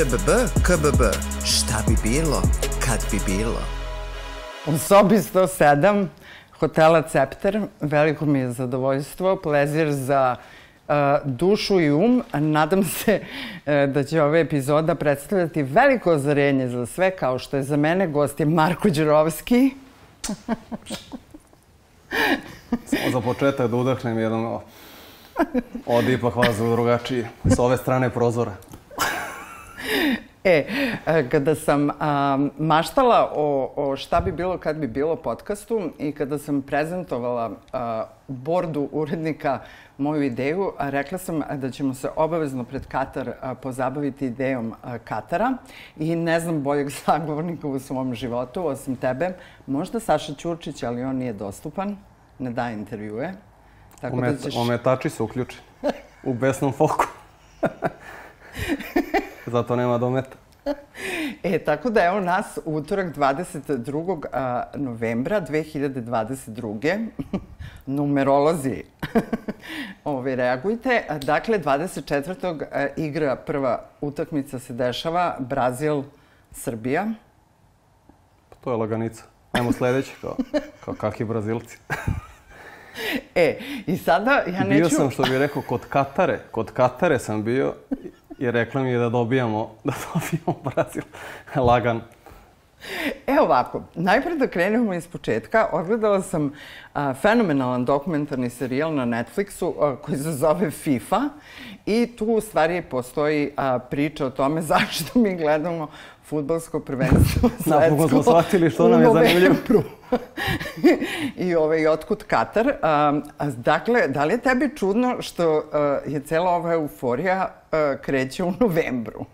ŽBB, KBB. Šta bi bilo, kad bi bilo? U sobi 107 hotela Cepter veliko mi je zadovoljstvo, plezir za uh, dušu i um. Nadam se uh, da će ova epizoda predstavljati veliko ozarenje za sve, kao što je za mene gost je Marko Đerovski. Samo za početak da udahnem jedan od ipak vas drugačiji, s ove strane prozora. E, kada sam a, maštala o, o šta bi bilo kad bi bilo podcastu i kada sam prezentovala a, bordu urednika moju ideju, a, rekla sam da ćemo se obavezno pred Katar a, pozabaviti idejom a, Katara i ne znam boljeg sagovornika u svom životu, osim tebe. Možda Saša Ćurčić, ali on nije dostupan, ne daje intervjue. Tako Omet, da ćeš... Ometači se uključi u besnom foku. Zato nema dometa. E, tako da evo nas utorak 22. novembra 2022. Numerolozi. Ove, reagujte. Dakle, 24. igra prva utakmica se dešava Brazil, Srbija. Pa to je laganica. Ajmo sledeće, kao, kao kakvi Brazilci. e, i sada ja neću... Bio sam, što bih rekao, kod Katare. Kod Katare sam bio i rekla mi je da dobijamo, da dobijamo Brazil lagan. Evo ovako, najpre da krenemo iz početka. Odgledala sam a, fenomenalan dokumentarni serijal na Netflixu a, koji se zove FIFA i tu u stvari postoji a, priča o tome zašto mi gledamo futbalsko prvenstvo svetsko. Napokon smo shvatili što nam je zanimljivo. I ovaj, otkud Katar. Um, dakle, da li je tebi čudno što uh, je cela ova euforija uh, kreće u novembru?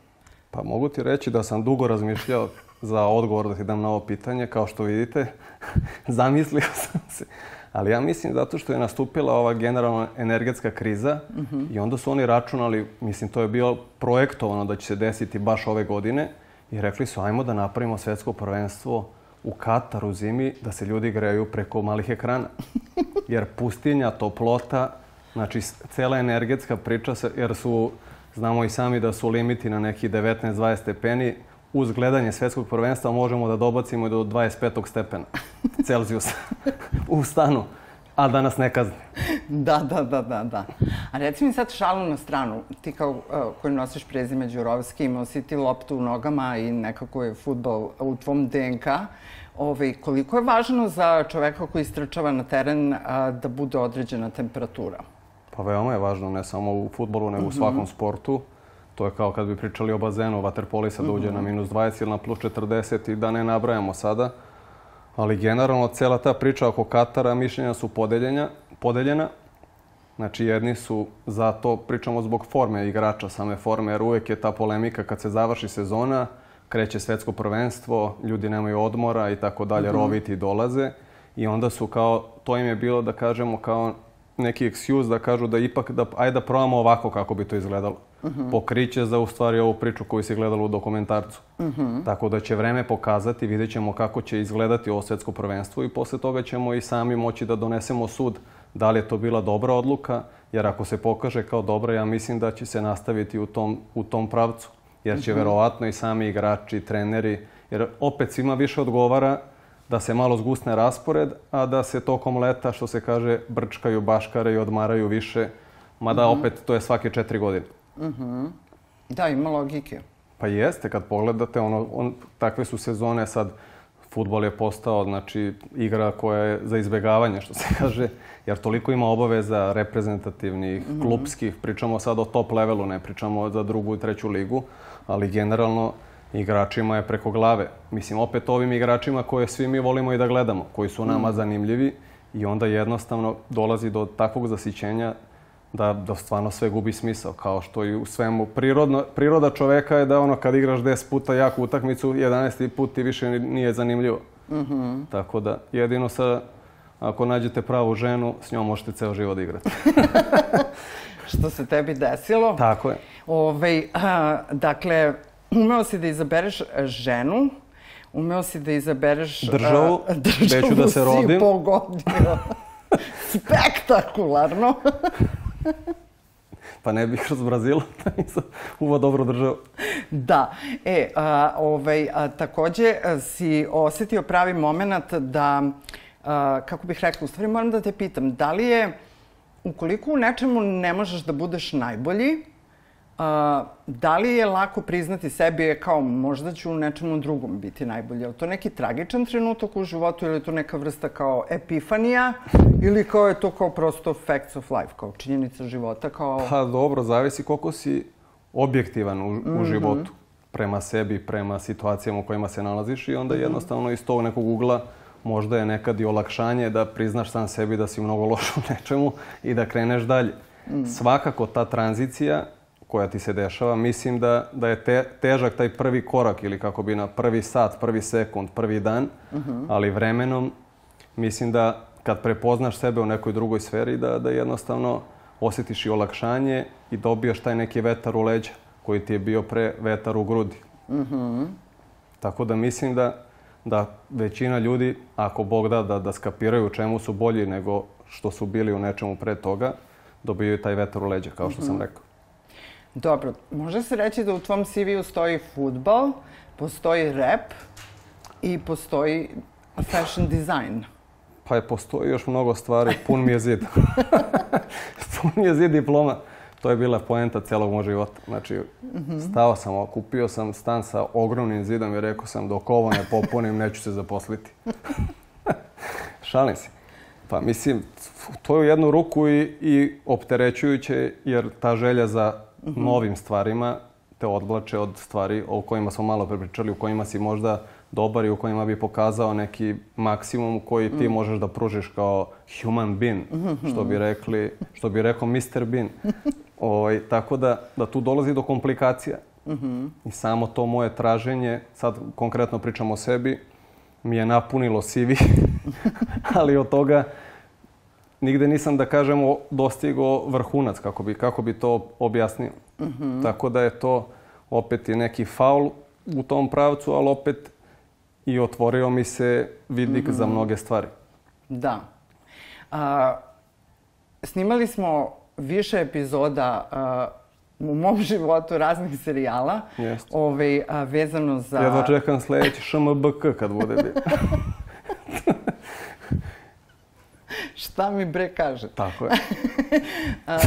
Pa mogu ti reći da sam dugo razmišljao za odgovor da ti dam na ovo pitanje. Kao što vidite, zamislio sam se. Ali ja mislim zato što je nastupila ova generalna energetska kriza uh mhm. -huh. i onda su oni računali, mislim to je bilo projektovano da će se desiti baš ove godine i rekli su ajmo da napravimo svetsko prvenstvo u Kataru zimi da se ljudi greju preko malih ekrana. Jer pustinja, toplota, znači cela energetska priča, se, jer su, znamo i sami da su limiti na neki 19-20 stepeni, uz gledanje svetskog prvenstva možemo da dobacimo do 25. stepena Celzijusa u stanu a da nas ne kazni. Da, da, da, da, da. A reci mi sad šalu na stranu. Ti kao uh, koji nosiš prezime Đurovski, imao si ti loptu u nogama i nekako je futbol u tvom DNK. Ove, ovaj, koliko je važno za čoveka koji istračava na teren uh, da bude određena temperatura? Pa veoma je važno, ne samo u futbolu, nego u mhm. svakom sportu. To je kao kad bi pričali o bazenu, vaterpolisa da uđe na mhm. minus 20 ili na plus 40 i da ne nabrajamo sada. Ali generalno, cela ta priča oko Katara, mišljenja su podeljena, podeljena. Znači, jedni su za to, pričamo zbog forme igrača, same forme, jer uvek je ta polemika kad se završi sezona, kreće svetsko prvenstvo, ljudi nemaju odmora i tako dalje, mhm. roviti dolaze. I onda su kao, to im je bilo da kažemo kao neki excuse da kažu da ipak, da, ajde da probamo ovako kako bi to izgledalo. Uh mhm. -huh. Pokriće za u stvari ovu priču koju se gledalo u dokumentarcu. Uh mhm. -huh. Tako da će vreme pokazati, vidjet ćemo kako će izgledati ovo svetsko prvenstvo i posle toga ćemo i sami moći da donesemo sud da li je to bila dobra odluka, jer ako se pokaže kao dobra, ja mislim da će se nastaviti u tom, u tom pravcu. Jer će uh mhm. -huh. verovatno i sami igrači, treneri, jer opet svima više odgovara da se malo zgusne raspored, a da se tokom leta, što se kaže, brčkaju, baškare i odmaraju više, mada uh -huh. opet to je svake četiri godine. Uh -huh. Da, ima logike. Pa jeste, kad pogledate, ono, on, takve su sezone sad, futbol je postao, znači, igra koja je za izbegavanje, što se kaže, jer toliko ima obaveza reprezentativnih, mm -hmm. klubskih, pričamo sad o top levelu, ne pričamo za drugu i treću ligu, ali generalno igračima je preko glave. Mislim, opet ovim igračima koje svi mi volimo i da gledamo, koji su nama mm. zanimljivi i onda jednostavno dolazi do takvog zasićenja da, da stvarno sve gubi smisao, kao što i u svemu. Prirodno, priroda čoveka je da ono kad igraš 10 puta jaku utakmicu, 11. put ti više nije zanimljivo. Mm -hmm. Tako da, jedino sa, ako nađete pravu ženu, s njom možete ceo život igrati. što se tebi desilo. Tako je. Ove, ovaj, a, dakle, umeo si da izabereš ženu, umeo si da izabereš... Državu, a, državu da se rodim. si pogodio. Spektakularno. pa ne bih kroz Brazila da nisam uvo dobro držao. Da. E, a, ovaj, a, takođe a, si osetio pravi moment da, a, kako bih rekla, u stvari moram da te pitam, da li je, ukoliko u nečemu ne možeš da budeš najbolji, a, da li je lako priznati sebi je kao možda ću u nečemu drugom biti najbolji? Je li to neki tragičan trenutak u životu ili je to neka vrsta kao epifanija ili kao je to kao prosto facts of life, kao činjenica života, kao... Pa dobro, zavisi koliko si objektivan u, mm -hmm. u mhm. životu prema sebi, prema situacijama u kojima se nalaziš i onda -hmm. jednostavno iz tog nekog ugla možda je nekad i olakšanje da priznaš sam sebi da si mnogo loš u nečemu i da kreneš dalje. Mm. Svakako ta tranzicija koja ti se dešava, mislim da, da je te, težak taj prvi korak ili kako bi na prvi sat, prvi sekund, prvi dan, uh mhm. -huh. ali vremenom mislim da kad prepoznaš sebe u nekoj drugoj sferi, da, da jednostavno osjetiš i olakšanje i dobijaš taj neki vetar u leđa koji ti je bio pre vetar u grudi. Uh mhm. -huh. Tako da mislim da, da većina ljudi, ako Bog da, da, da skapiraju u čemu su bolji nego što su bili u nečemu pre toga, dobijaju taj vetar u leđa, kao što uh -huh. sam mhm. rekao. Dobro, može se reći da u tvom CV-u stoji futbal, postoji rap i postoji fashion design. Pa je, postoji još mnogo stvari, pun mi je zid. pun mi je zid diploma. To je bila poenta celog mojeg života. Znači, stao sam, kupio sam stan sa ogromnim zidom i rekao sam dok ovo ne popunim, neću se zaposliti. Šalim se. Pa mislim, to je u jednu ruku i, i opterećujuće, jer ta želja za -hmm. novim stvarima te odvlače od stvari o kojima smo malo prepričali, u kojima si možda dobar i u kojima bi pokazao neki maksimum koji ti mm. možeš da pružiš kao human being, mm -hmm. što bi rekli, što bi rekao Mr. Bean. Ovaj, tako da, da tu dolazi do komplikacija. Mm -hmm. I samo to moje traženje, sad konkretno pričam o sebi, mi je napunilo CV, ali od toga nigde nisam, da kažemo, dostigo vrhunac, kako bi, kako bi to objasnio. Mm -hmm. Tako da je to opet je neki faul u tom pravcu, ali opet i otvorio mi se vidnik mm -hmm. za mhm. mnoge stvari. Da. A, snimali smo više epizoda a, u mom životu raznih serijala. Jeste. Ovaj, a, vezano za... Jedva čekam sledeći ŠMBK kad bude bio. Šta mi bre kaže? Tako je. a,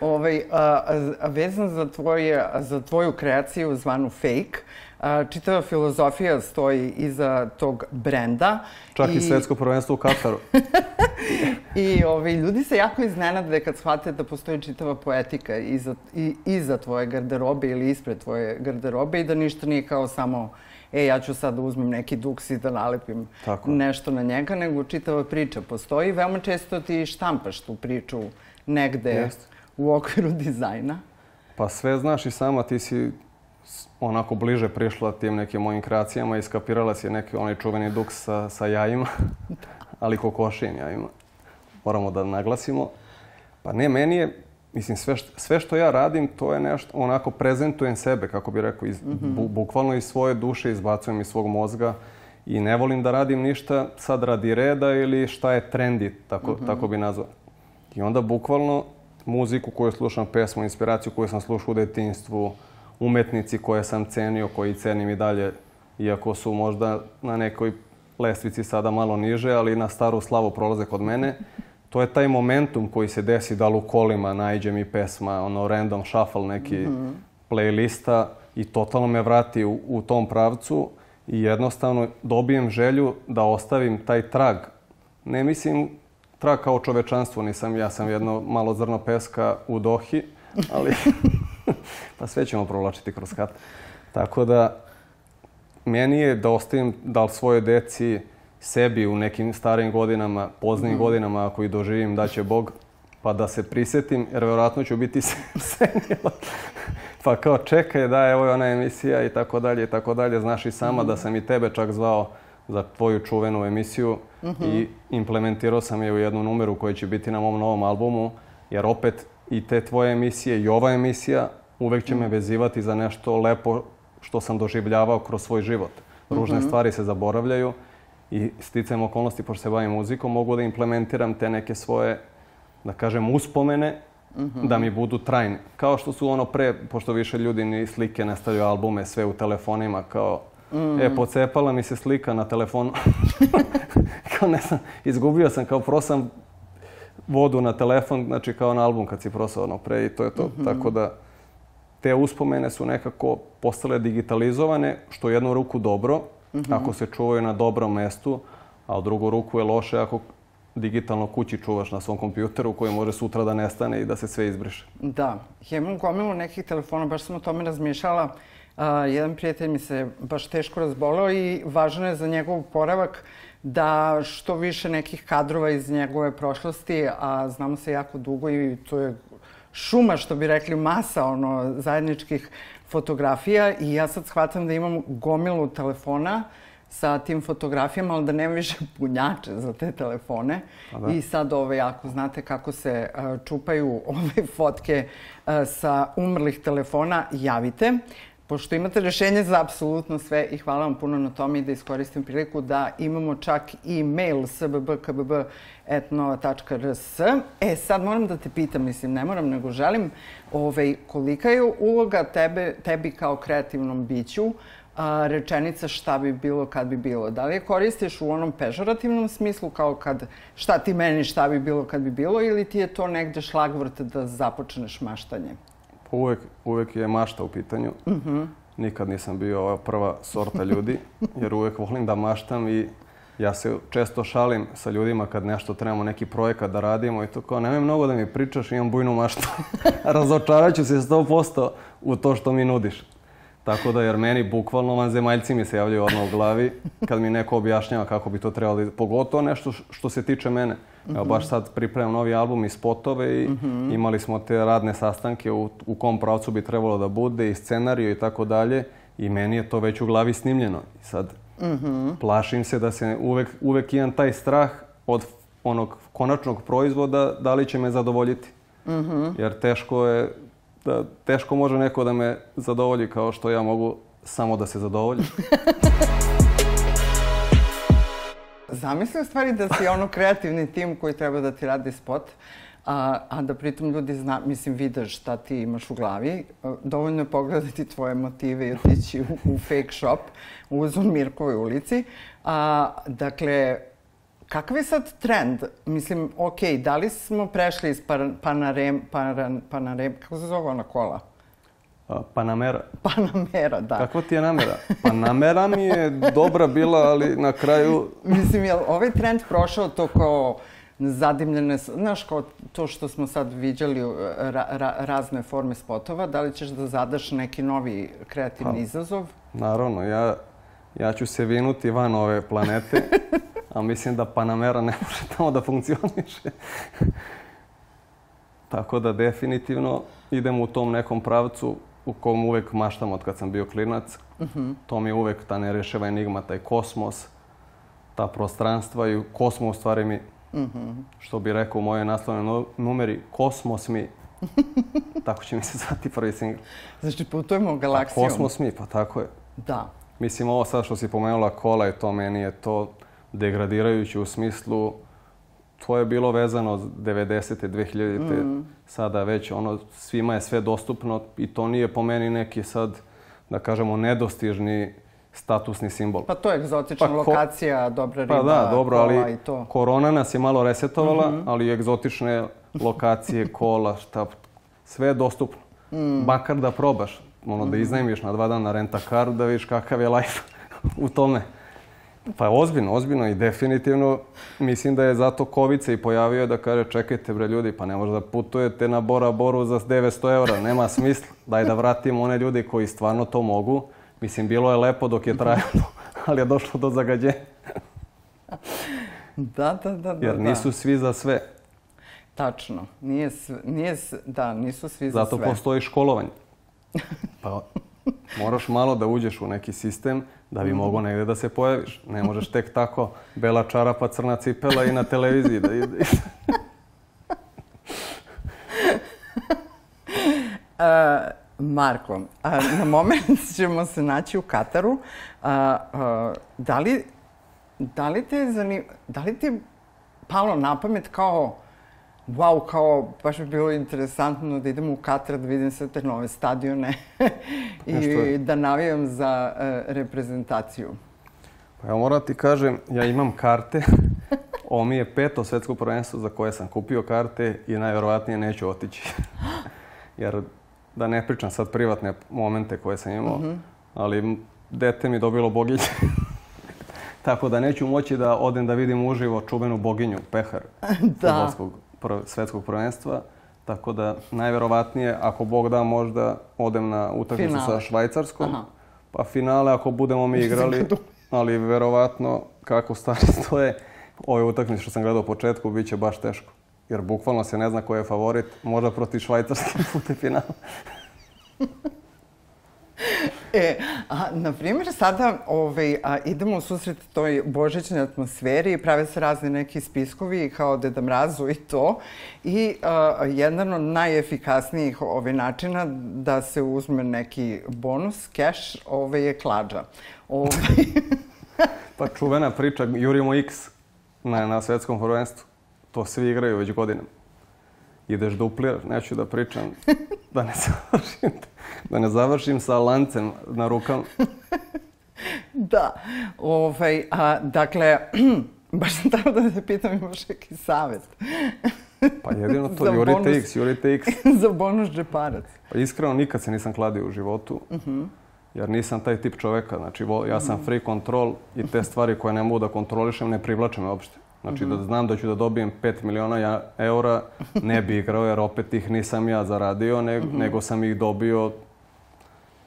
ovaj, a, a, vezan za, tvoje, za tvoju kreaciju zvanu Fake, a, čitava filozofija stoji iza tog brenda. Čak i, i svetsko prvenstvo u Kataru. I ovaj, ljudi se jako iznenade kad shvate da postoji čitava poetika iza, i, iza tvoje garderobe ili ispred tvoje garderobe i da ništa nije kao samo e, ja ću sad da uzmem neki duks i da nalepim Tako. nešto na njega, nego čitava priča postoji. Veoma često ti štampaš tu priču negde Jest. u okviru dizajna. Pa sve znaš i sama, ti si onako bliže prišla tim nekim mojim kreacijama i skapirala si neki onaj čuveni duks sa, sa jajima, ali kokošijim jajima. Moramo da naglasimo. Pa ne, meni je Mislim, sve što, sve što ja radim, to je nešto, onako prezentujem sebe, kako bih rekao, iz, mm -hmm. bu, bukvalno iz svoje duše, izbacujem iz svog mozga i ne volim da radim ništa sad radi reda ili šta je trendi, tako, mm -hmm. tako bi nazvao. I onda bukvalno muziku koju slušam, pesmu, inspiraciju koju sam slušao u detinstvu, umetnici koje sam cenio, koji cenim i dalje, iako su možda na nekoj lestvici sada malo niže, ali na staru slavu prolaze kod mene to je taj momentum koji se desi da li u kolima najđe mi pesma, ono random shuffle neki mm -hmm. playlista i totalno me vrati u, u tom pravcu i jednostavno dobijem želju da ostavim taj trag. Ne mislim trag kao čovečanstvo, nisam ja sam jedno malo zrno peska u Dohi, ali pa sve ćemo provlačiti kroz kat. Tako da meni je da ostavim da li svoje deci sebi u nekim starim godinama, poznijim mm. godinama, ako i doživim da će Bog, pa da se prisetim, jer verovatno ću biti senila. pa kao čekaj, da, evo je ona emisija i tako dalje i tako dalje. Znaš i sama mm. da sam i tebe čak zvao za tvoju čuvenu emisiju mm -hmm. i implementirao sam je u jednu numeru koja će biti na mom novom albumu, jer opet i te tvoje emisije i ova emisija uvek će mm. me vezivati za nešto lepo što sam doživljavao kroz svoj život. Ružne mm -hmm. stvari se zaboravljaju i sticajem okolnosti, pošto se bavim muzikom, mogu da implementiram te neke svoje, da kažem, uspomene da mi budu trajni. Kao što su ono pre, pošto više ljudi ni slike ne stavljaju albume, sve u telefonima, kao E, pocepala mi se slika na telefonu. kao ne znam, izgubio sam, kao prosam vodu na telefon, znači kao na album kad si prosao ono pre i to je to. Tako da te uspomene su nekako postale digitalizovane, što u jednu ruku dobro, ako se čuvaju na dobrom mestu, a u drugu ruku je loše ako digitalno kući čuvaš na svom kompjuteru koji može sutra da nestane i da se sve izbriše. Da, ja imam gomilu nekih telefona, baš sam o tome razmišljala. Jedan prijatelj mi se baš teško razbolao i važno je za njegov poravak da što više nekih kadrova iz njegove prošlosti, a znamo se jako dugo i to je šuma, što bi rekli, masa ono, zajedničkih fotografija i ja sad shvatam da imam gomilu telefona sa tim fotografijama, ali da nema više punjače za te telefone. Da. I sad, ove, ako znate kako se uh, čupaju ove fotke uh, sa umrlih telefona, javite pošto imate rešenje za apsolutno sve i hvala vam puno na tome i da iskoristim priliku da imamo čak i mail sbbkbb.etno.rs. E, sad moram da te pitam, mislim, ne moram, nego želim, ovaj, kolika je uloga tebe, tebi kao kreativnom biću a, rečenica šta bi bilo kad bi bilo. Da li je koristiš u onom pežorativnom smislu kao kad šta ti meni šta bi bilo kad bi bilo ili ti je to negde šlagvrt da započneš maštanje? Pa uvek, uvek je mašta u pitanju. Uh -huh. Nikad nisam bio ova prva sorta ljudi, jer uvek volim da maštam i ja se često šalim sa ljudima kad nešto trebamo, neki projekat da radimo i to kao, nemoj mnogo da mi pričaš, imam bujnu maštu. Razočaraću se 100% u to što mi nudiš. Tako da, jer meni bukvalno vanzemaljci mi se javljaju odmah u glavi kad mi neko objašnjava kako bi to trebalo, pogotovo nešto što se tiče mene. Evo, baš sad pripremam novi album i spotove i imali smo te radne sastanke u, u kom pravcu bi trebalo da bude i scenariju i tako dalje i meni je to već u glavi snimljeno. I sad plašim se da se uvek, uvek imam taj strah od onog konačnog proizvoda da li će me zadovoljiti. Jer teško je da teško može neko da me zadovolji kao što ja mogu samo da se zadovoljim. Zamisli u stvari da si ono kreativni tim koji treba da ti radi spot, a, a da pritom ljudi zna, mislim, vide šta ti imaš u glavi. Dovoljno je pogledati tvoje motive i otići u, u fake shop u Uzun Mirkovoj ulici. A, dakle, Kakav je sad trend? Mislim, ok, da li smo prešli iz par, Panarem, Paran, Panarem, kako se zove ona kola? Panamera. Panamera, da. Kakva ti je namera? Panamera mi je dobra bila, ali na kraju... Mislim, je ovaj trend prošao to kao zadimljene, znaš, kao to što smo sad viđali, ra, ra, razne forme spotova, da li ćeš da zadaš neki novi kreativni pa, izazov? Naravno, ja, ja ću se vinuti van ove planete a mislim da Panamera ne može tamo da funkcioniše. Tako da definitivno idem u tom nekom pravcu u kom uvek maštam od kad sam bio klinac. Uh -huh. To mi je uvek ta nereševa enigma, taj kosmos, ta prostranstva i kosmos u stvari mi, uh -huh. što bi rekao u mojoj naslovnoj numeri, kosmos mi. tako će mi se zvati prvi singl. Znači putujemo galaksijom. Pa, kosmos mi, pa tako je. Da. Mislim, ovo sad što si pomenula kola i to meni je to degradirajući u smislu to je bilo vezano 90. 2000. Mm. Sada već ono svima je sve dostupno i to nije po meni neki sad da kažemo nedostižni statusni simbol. Pa to je egzotična pa, ko... lokacija, dobra riba, Pa da, dobro, ali i to. korona nas je malo resetovala, mm -hmm. ali egzotične lokacije, kola, šta, sve je dostupno. Mm. Bakar da probaš, ono, mm. da iznajmiš na dva dana renta kar, da vidiš kakav je life u tome. Pa ozbiljno, ozbiljno i definitivno mislim da je zato Kovica i pojavio da kaže čekajte bre ljudi, pa ne može da putujete na Bora Boru za 900 eura, nema smisla. Daj da vratimo one ljudi koji stvarno to mogu. Mislim, bilo je lepo dok je trajalo, ali je došlo do zagađenja. da, da, da, da. Jer nisu svi za sve. Tačno. Nije, nije, da, nisu svi za Zato sve. Zato postoji školovanje. Pa moraš malo da uđeš u neki sistem da bi mogao negde da se pojaviš. Ne možeš tek tako bela čarapa, crna cipela i na televiziji da ide. uh, Marko, a, na moment ćemo se naći u Kataru. A, a, da, li, da, li te zanim, da li ti palo na pamet kao wow, kao, baš bi bilo interesantno da idem u Katar da vidim sve te nove stadione i da navijam za uh, reprezentaciju. Pa ja moram ti kažem, ja imam karte. Ovo mi je peto svetsko prvenstvo za koje sam kupio karte i najverovatnije neću otići. Jer da ne pričam sad privatne momente koje sam imao, mm -hmm. ali dete mi dobilo boginje. Tako da neću moći da odem da vidim uživo čuvenu boginju Pehar da. Svetskog prvenstva. Tako da najverovatnije, ako Bog da, možda odem na utakmicu sa Švajcarskom. Aha. Pa finale, ako budemo mi igrali, ali verovatno kako stvari stoje, ove utakmice što sam gledao u početku, bit će baš teško. Jer bukvalno se ne zna ko je favorit, možda protiv Švajcarske pute finala. E, a, na primjer, sada ovaj, a, idemo u susret toj božićnoj atmosferi i prave se razni neki spiskovi kao Deda Mrazu i to. I a, jedan od najefikasnijih ovaj, načina da se uzme neki bonus, cash, ovaj, je klađa. Ovaj... pa čuvena priča, jurimo X na, na svetskom prvenstvu. To svi igraju već godinama. Ideš dupliraš, neću da pričam, da ne završim, da ne završim sa lancem na rukama. da, ovaj, a, dakle, baš sam tamo da te pitam imaš neki savjet. pa jedino to, jurite bonus, X, jurite X. za bonus džeparac. Pa iskreno, nikad se nisam kladio u životu. Uh mhm. -huh jer nisam taj tip čoveka. Znači, ja sam free control i te stvari koje ne mogu da kontrolišem ne privlače me uopšte. Znači, da znam da ću da dobijem 5 miliona eura, ne bi igrao, jer opet ih nisam ja zaradio, ne, mhm. nego sam ih dobio,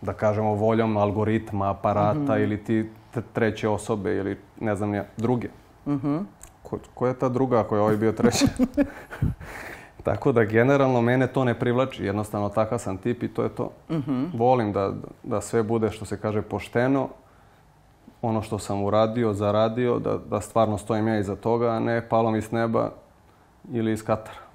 da kažemo, voljom algoritma, aparata mhm. ili ti treće osobe ili ne znam ja, druge. Mhm. Ko, ko je ta druga ako je ovaj bio treći? Tako da generalno mene to ne privlači, jednostavno takav sam tip i to je to. Mhm. -huh. Volim da, da sve bude što se kaže pošteno, ono što sam uradio, zaradio, da, da stvarno stojim ja iza toga, a ne palom iz neba ili iz Katara.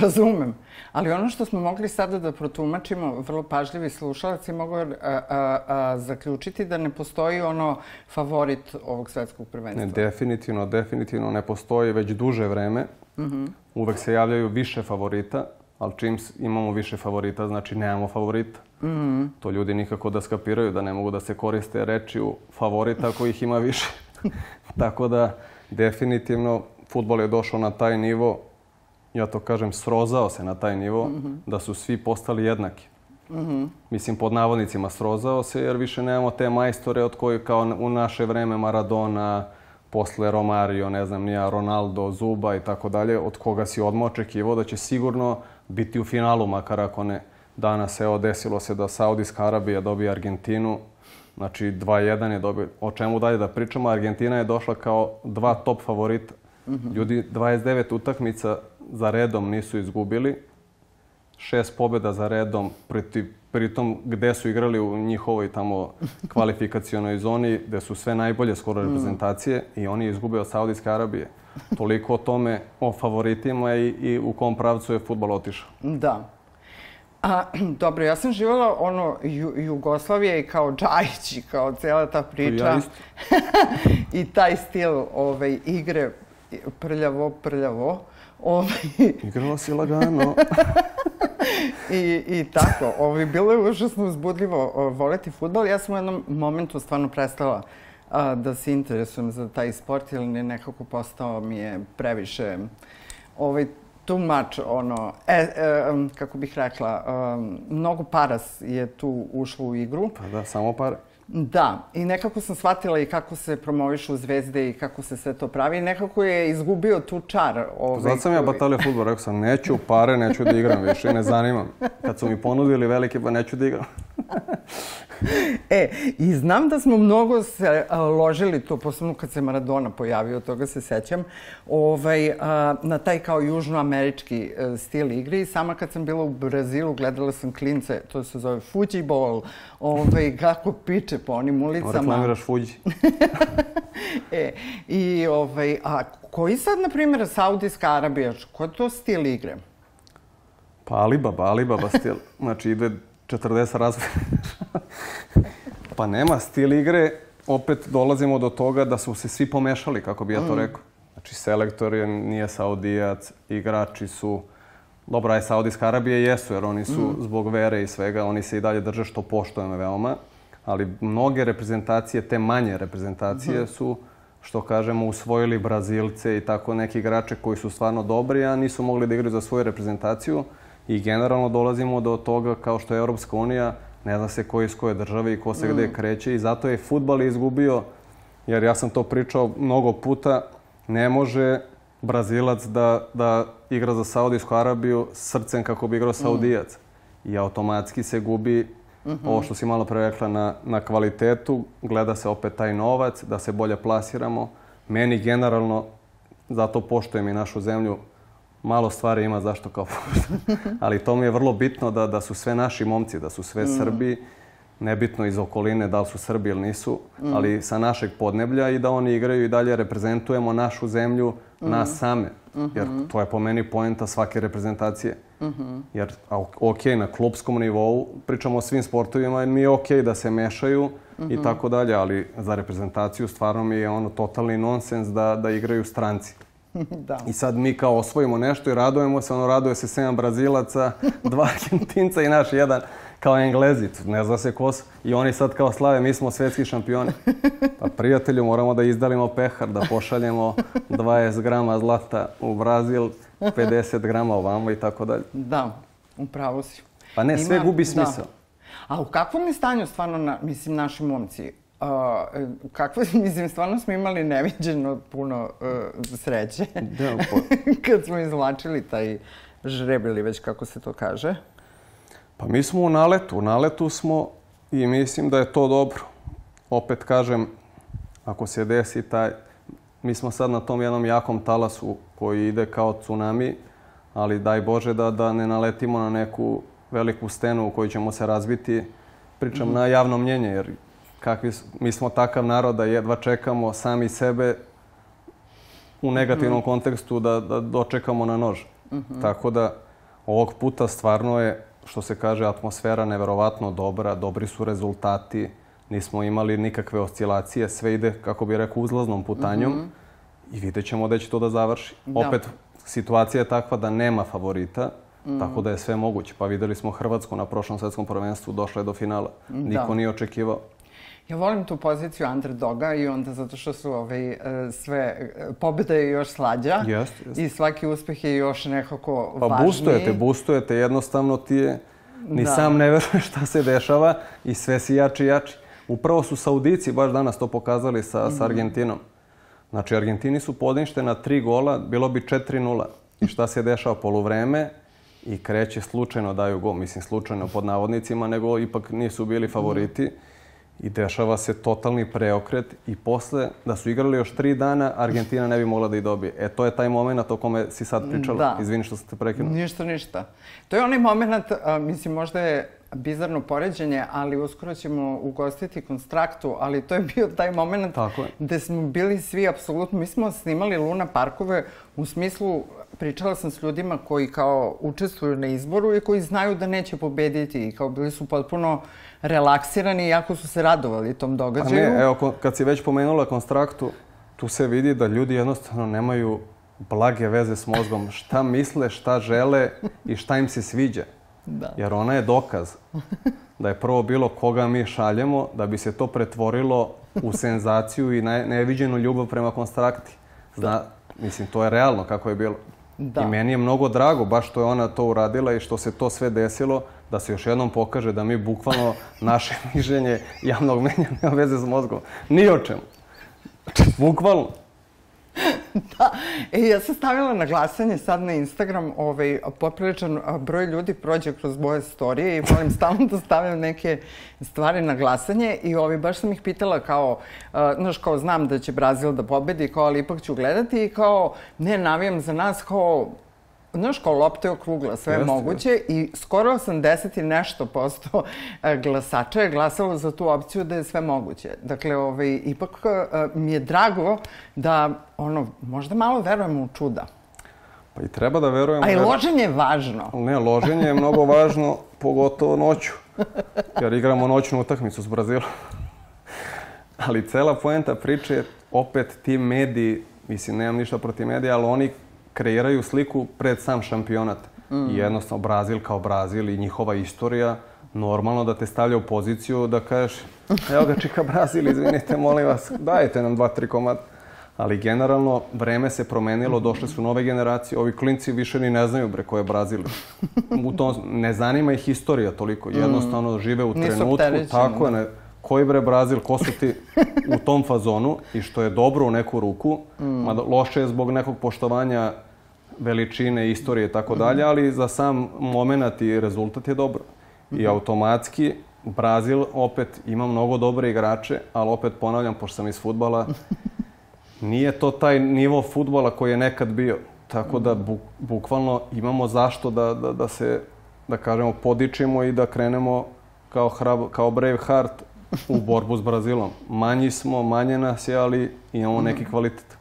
Razumem. Ali ono što smo mogli sada da protumačimo, vrlo pažljivi slušalac je mogao a, a, a, zaključiti da ne postoji ono favorit ovog svetskog prvenstva. Ne, definitivno, definitivno ne postoji već duže vreme. Uh mhm. -huh. Uvek se javljaju više favorita, ali čim imamo više favorita, znači nemamo favorita. Mm. To ljudi nikako da skapiraju, da ne mogu da se koriste rečiju favorita ako ih ima više. Tako da, definitivno, futbol je došao na taj nivo, ja to kažem, srozao se na taj nivo, mm -hmm. da su svi postali jednaki. Mm -hmm. Mislim, pod navodnicima srozao se, jer više nemamo te majstore od koji kao u naše vreme Maradona, posle Romario, ne znam, nija Ronaldo, Zuba i tako dalje, od koga si odmah očekivao da će sigurno biti u finalu, makar ako ne. Danas, evo, desilo se da Saudijska Arabija dobije Argentinu, znači 2-1 je dobio. O čemu dalje da pričamo? Argentina je došla kao dva top favorita. Ljudi 29 utakmica za redom nisu izgubili, šest pobjeda za redom pritom gde su igrali u njihovoj tamo kvalifikacionoj zoni, gde su sve najbolje skoro mm. reprezentacije i oni izgube od Saudijske Arabije. Toliko o tome, o favoritima i, i u kom pravcu je futbol otišao. Da. A, dobro, ja sam živala ono Ju, Jugoslavije i kao Džajić i kao cijela ta priča. Ja I taj stil ove, igre prljavo, prljavo. Ove... Igrala si lagano. I, I tako, ovaj, bilo je užasno uzbudljivo voleti futbol. Ja sam u jednom momentu stvarno prestala a, da se interesujem za taj sport, ili nekako postao mi je previše ovaj, much, ono, e, e, kako bih rekla, um, mnogo paras je tu ušlo u igru. Pa da, samo pare. Da, i nekako sam shvatila i kako se promovišu zvezde i kako se sve to pravi. Nekako je izgubio tu čar. Ovaj, Zato sam ja batalio futbol, rekao sam neću pare, neću da igram više, ne zanimam. Kad su mi ponudili velike, pa neću da igram. e, i znam da smo mnogo se a, ložili to, posebno kad se Maradona pojavio, toga se sećam, ovaj, a, na taj kao južnoamerički a, e, stil igre. I sama kad sam bila u Brazilu, gledala sam klince, to se zove Fuji ovaj, kako piče po onim ulicama. Reklamiraš Fuji. e, i ovaj, a koji sad, na primjer, Saudijska Arabija, koji je to stil igre? Pa Alibaba, Alibaba stil. Znači ide 40 razlika. pa nema stil igre, opet dolazimo do toga da su se svi pomešali, kako bi ja to mm. rekao. Znači, selektor je, nije saudijac, igrači su Dobro, aj Saudijska Arabija jesu, jer oni su mm. zbog vere i svega, oni se i dalje drže što poštujem veoma. Ali mnoge reprezentacije, te manje reprezentacije mm. su, što kažemo, usvojili Brazilce i tako neki igrače koji su stvarno dobri, a nisu mogli da igraju za svoju reprezentaciju. I generalno dolazimo do toga kao što je Europska unija, ne zna se ko iz koje države i ko se mm. gde kreće i zato je futbal izgubio, jer ja sam to pričao mnogo puta, ne može Brazilac da, da igra za Saudijsku Arabiju srcem kako bi igrao Saudijac. Mm. I automatski se gubi mm -hmm. ovo što si malo pre rekla na, na kvalitetu, gleda se opet taj novac, da se bolje plasiramo. Meni generalno, zato poštujem i našu zemlju, malo stvari ima zašto kao Ali to mi je vrlo bitno da, da su sve naši momci, da su sve mm. Srbi, nebitno iz okoline da li su Srbi ili nisu, mm. ali sa našeg podneblja i da oni igraju i dalje reprezentujemo našu zemlju, mm. nas same. Mm -hmm. Jer to je po meni poenta svake reprezentacije. Mm -hmm. Jer, ok, na klubskom nivou pričamo o svim sportovima mi je ok da se mešaju mm -hmm. i tako dalje, ali za reprezentaciju stvarno mi je ono totalni nonsens da, da igraju stranci. da. I sad mi kao osvojimo nešto i radujemo se, ono raduje se sedam Brazilaca, dva Argentinca i naš jedan kao Englezi, ne zna se ko su. I oni sad kao slave, mi smo svetski šampioni. Pa prijatelju, moramo da izdalimo pehar, da pošaljemo 20 grama zlata u Brazil, 50 grama ovamo i tako dalje. Da, upravo si. Pa ne, sve Ima, gubi smisao. Da. A u kakvom je stanju stvarno, na, mislim, naši momci? Uh, kakve, mislim, stvarno smo imali neviđeno puno uh, sreće. Da, po... Kad smo izvlačili taj žreb ili već kako se to kaže. Pa mi smo u naletu. U naletu smo i mislim da je to dobro. Opet kažem, ako se desi taj... Mi smo sad na tom jednom jakom talasu koji ide kao tsunami, ali daj Bože da, da ne naletimo na neku veliku stenu u kojoj ćemo se razbiti. Pričam mm. na javno mnjenje, jer kakvi, mi smo takav narod da jedva čekamo sami sebe u negativnom mm. kontekstu da, da dočekamo na nož. Mm -hmm. Tako da ovog puta stvarno je što se kaže, atmosfera neverovatno dobra, dobri su rezultati, nismo imali nikakve oscilacije, sve ide, kako bih rekao, uzlaznom putanjom mm -hmm. i vidjet ćemo da će to da završi. Da. Opet, situacija je takva da nema favorita, mm. tako da je sve moguće. Pa videli smo Hrvatsku na prošlom svetskom prvenstvu, došla je do finala. Da. Niko nije očekivao. Ja volim tu poziciju underdoga i onda zato što su ovaj, e, sve, e, pobjeda je još slađa jest, jest. i svaki uspeh je još nekako pa, važniji. Pa boostujete, boostujete, jednostavno ti je, ni da. sam ne veruješ šta se dešava i sve si jači i jači. Upravo su Saudici baš danas to pokazali sa, mm -hmm. sa Argentinom. Znači, Argentini su na tri gola, bilo bi 4-0. I šta se dešava poluvreme i kreće slučajno daju gol. Mislim, slučajno pod navodnicima, nego ipak nisu bili favoriti. Mm -hmm i dešava se totalni preokret i posle da su igrali još tri dana, Argentina ne bi mogla da ih dobije. E, to je taj moment o kome si sad pričala. Da. Izvini što sam te prekinuo. Ništa, ništa. To je onaj moment, a, mislim, možda je bizarno poređenje, ali uskoro ćemo ugostiti konstraktu, ali to je bio taj moment gde smo bili svi apsolutno, mi smo snimali Luna parkove u smislu, pričala sam s ljudima koji kao učestvuju na izboru i koji znaju da neće pobediti i kao bili su potpuno relaksirani, iako su se radovali tom događaju. A ne, evo, kad si već pomenula konstraktu, tu se vidi da ljudi jednostavno nemaju blage veze s mozgom. Šta misle, šta žele i šta im se sviđa. Da. Jer ona je dokaz da je prvo bilo koga mi šaljemo, da bi se to pretvorilo u senzaciju i neviđenu ljubav prema konstrakti. Zna, da. Mislim, to je realno kako je bilo. Da. I meni je mnogo drago baš što je ona to uradila i što se to sve desilo, da se još jednom pokaže da mi bukvalno naše mišljenje javnog menja nema veze s mozgom. Ni o čemu. Bukvalno. da. E, ja sam stavila na glasanje sad na Instagram, ovaj, popriličan broj ljudi prođe kroz moje storije i volim stalno da stavljam neke stvari na glasanje i ovaj, baš sam ih pitala kao, uh, znaš, kao znam da će Brazil da pobedi, kao, ali ipak ću gledati i kao, ne, navijam za nas, kao, znaš, kao lopta je okrugla, sve je moguće i skoro 80 i nešto posto e, glasača je glasalo za tu opciju da je sve moguće. Dakle, ovaj, ipak e, mi je drago da, ono, možda malo verujemo u čuda. Pa i treba da verujemo. A i loženje je važno. Ne, loženje je mnogo važno, pogotovo noću. Jer igramo noćnu utakmicu s Brazilom. Ali cela poenta priče je opet ti mediji, mislim, nemam ništa protiv medija, ali oni kreiraju sliku pred sam šampionat. Mm. I jednostavno Brazil kao Brazil i njihova istorija normalno da te stavlja u poziciju da kažeš evo ga čika Brazil, izvinite, molim vas, dajte nam dva, tri komada. Ali generalno, vreme se promenilo, došle su nove generacije, ovi klinci više ni ne znaju bre ko je Brazil. U tom, ne zanima ih istorija toliko, jednostavno žive u trenutku, tako je, ne, koji bre Brazil, ko su ti u tom fazonu i što je dobro u neku ruku, mm. mada loše je zbog nekog poštovanja veličine, istorije i tako dalje, ali za sam moment i rezultat je dobro. I automatski Brazil opet ima mnogo dobre igrače, ali opet ponavljam, pošto sam iz futbala, nije to taj nivo futbola koji je nekad bio. Tako da bu, bukvalno imamo zašto da, da, da se, da kažemo, podičimo i da krenemo kao, hrab, kao Braveheart u borbu s Brazilom. Manji smo, manje nas je, ali imamo neki mhm. kvalitet.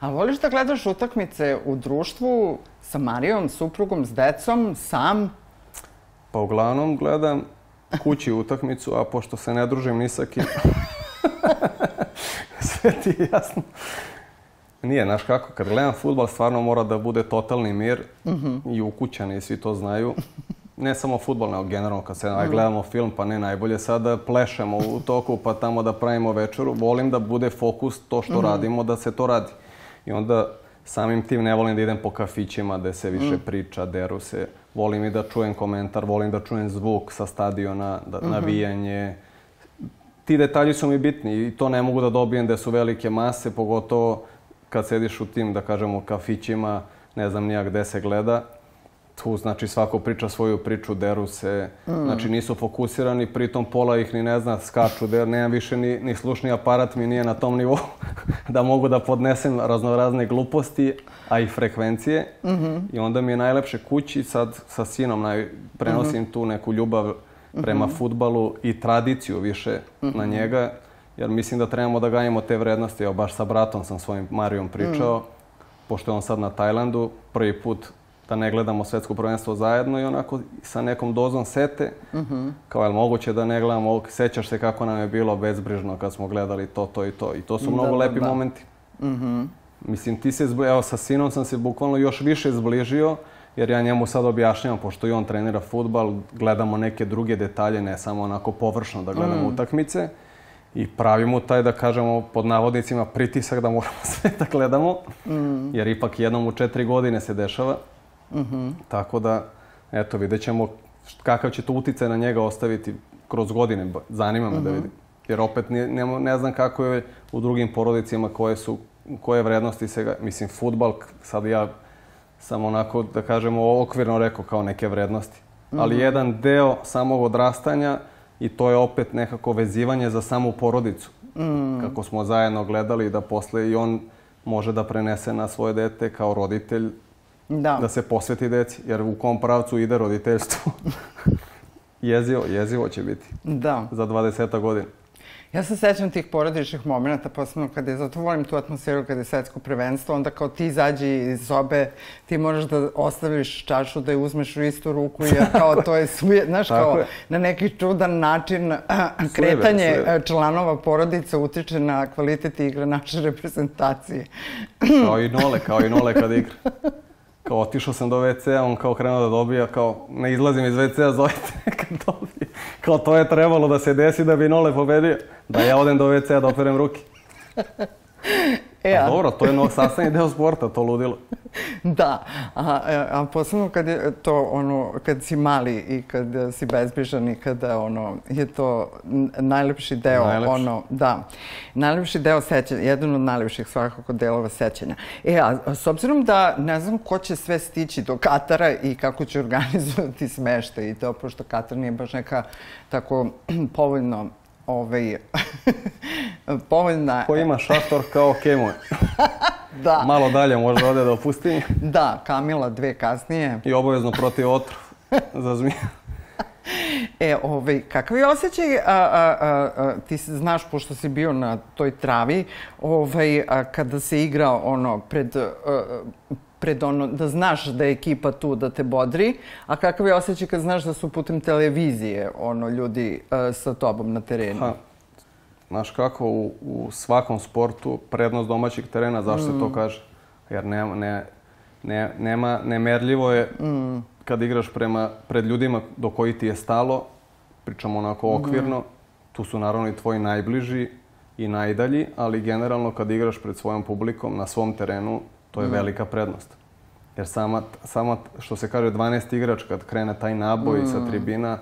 A voliš da gledaš utakmice u društvu sa Marijom, suprugom, s decom, sam? Pa uglavnom gledam kući utakmicu, a pošto se ne družim ni sa kim, sve ti je jasno. Nije, znaš kako, kad gledam futbal stvarno mora da bude totalni mir mm -hmm. i ukućani, svi to znaju. Ne samo futbol, nego generalno kad se mm gledamo film, pa ne najbolje sad da plešemo u toku pa tamo da pravimo večeru. Volim da bude fokus to što mm radimo, da se to radi. I onda samim tim ne volim da idem po kafićima gde se više mm. priča, deru se. Volim i da čujem komentar, volim da čujem zvuk sa stadiona, da, mm -hmm. navijanje. Ti detalji su mi bitni i to ne mogu da dobijem da su velike mase, pogotovo kad sediš u tim, da kažemo, kafićima, ne znam nija gde se gleda tu znači svako priča svoju priču, deru se, mm. znači nisu fokusirani, pritom pola ih ni ne zna, skaču, der, nemam više ni, ni slušni aparat mi nije na tom nivou da mogu da podnesem raznorazne gluposti, a i frekvencije. Mm -hmm. I onda mi je najlepše kući, sad sa sinom naj, prenosim mm -hmm. tu neku ljubav prema mm -hmm. futbalu i tradiciju više mm -hmm. na njega, jer mislim da trebamo da gajimo te vrednosti. Evo, baš sa bratom sam svojim Marijom pričao, mm. pošto je on sad na Tajlandu, prvi put da ne gledamo svetsko prvenstvo zajedno i onako sa nekom dozom sete, -hmm. kao je moguće da ne gledamo, sećaš se kako nam je bilo bezbrižno kad smo gledali to, to i to. I to su da, mnogo da, lepi da. momenti. -hmm. Mislim, ti se, evo sa sinom sam se bukvalno još više zbližio, jer ja njemu sad objašnjavam, pošto i on trenira futbal, gledamo neke druge detalje, ne samo onako površno da gledamo mm. utakmice. I pravimo taj, da kažemo, pod navodnicima pritisak da moramo sve da gledamo, mm. jer ipak jednom u četiri godine se dešava. Mm -hmm. Tako da, eto, vidjet ćemo kakav će to uticaj na njega ostaviti kroz godine. Zanima me mm -hmm. da mhm. vidim. Jer opet ne, ne, ne znam kako je u drugim porodicima koje su, koje vrednosti se ga, mislim, futbal, sad ja sam onako, da kažemo, okvirno rekao kao neke vrednosti. Mm -hmm. Ali mhm. jedan deo samog odrastanja i to je opet nekako vezivanje za samu porodicu. Mm. Kako smo zajedno gledali da posle i on može da prenese na svoje dete kao roditelj da. da se posveti deci, jer u kom pravcu ide roditeljstvo. jezivo, jezivo će biti. Da. Za 20 godina. Ja se sećam tih porodičnih momenta, posebno kada je, zato volim tu atmosferu kada je svetsko prvenstvo, onda kao ti izađi iz sobe, ti moraš da ostaviš čašu da je uzmeš u istu ruku, jer kao to je suje, znaš, kao je. na neki čudan način kretanje slive. članova porodice utiče na kvalitet igre naše reprezentacije. kao i Nole, kao i Nole kad igra. kao otišao sam do WC-a, on kao krenuo da dobija, kao ne izlazim iz WC-a, zovite kad dobije. Kao to je trebalo da se desi da bi Nole pobedio, da ja odem do WC-a da operem ruke. E, a... dobro, to je no, sastavni deo sporta, to ludilo. da, a, a posebno kad je to ono, kad si mali i kad si bezbrižan i kada ono, je to najlepši deo, najlepši. ono, da, najlepši deo sećanja, jedan od najlepših svakako delova sećanja. E, a s obzirom da ne znam ko će sve stići do Katara i kako će organizovati smeštaj i to, pošto Katar nije baš neka tako povoljno ovaj, povoljna... Ko ima šator kao Kemo. da. Malo dalje možda ode do pustinje. Da, Kamila dve kasnije. I obavezno protiv otrov za zmije. E, ovaj, kakav je osjećaj, a, a, a, ti znaš, pošto si bio na toj travi, ovaj, a, kada se igra ono pred a, pred ono, da znaš da je ekipa tu da te bodri, a kakav je osjećaj kad znaš da su putem televizije ono, ljudi uh, sa tobom na terenu? Ha, znaš kako, u, u svakom sportu prednost domaćeg terena, zašto mm. to kaže? Jer nema, ne, ne, nema, nemerljivo je mm. kad igraš prema, pred ljudima do koji ti je stalo, pričamo onako okvirno, mm. tu su naravno i tvoji najbliži i najdalji, ali generalno kad igraš pred svojom publikom na svom terenu, to je mm. velika prednost. Jer sama, sama, što se kaže, 12 igrač kad krene taj naboj mm. sa tribina,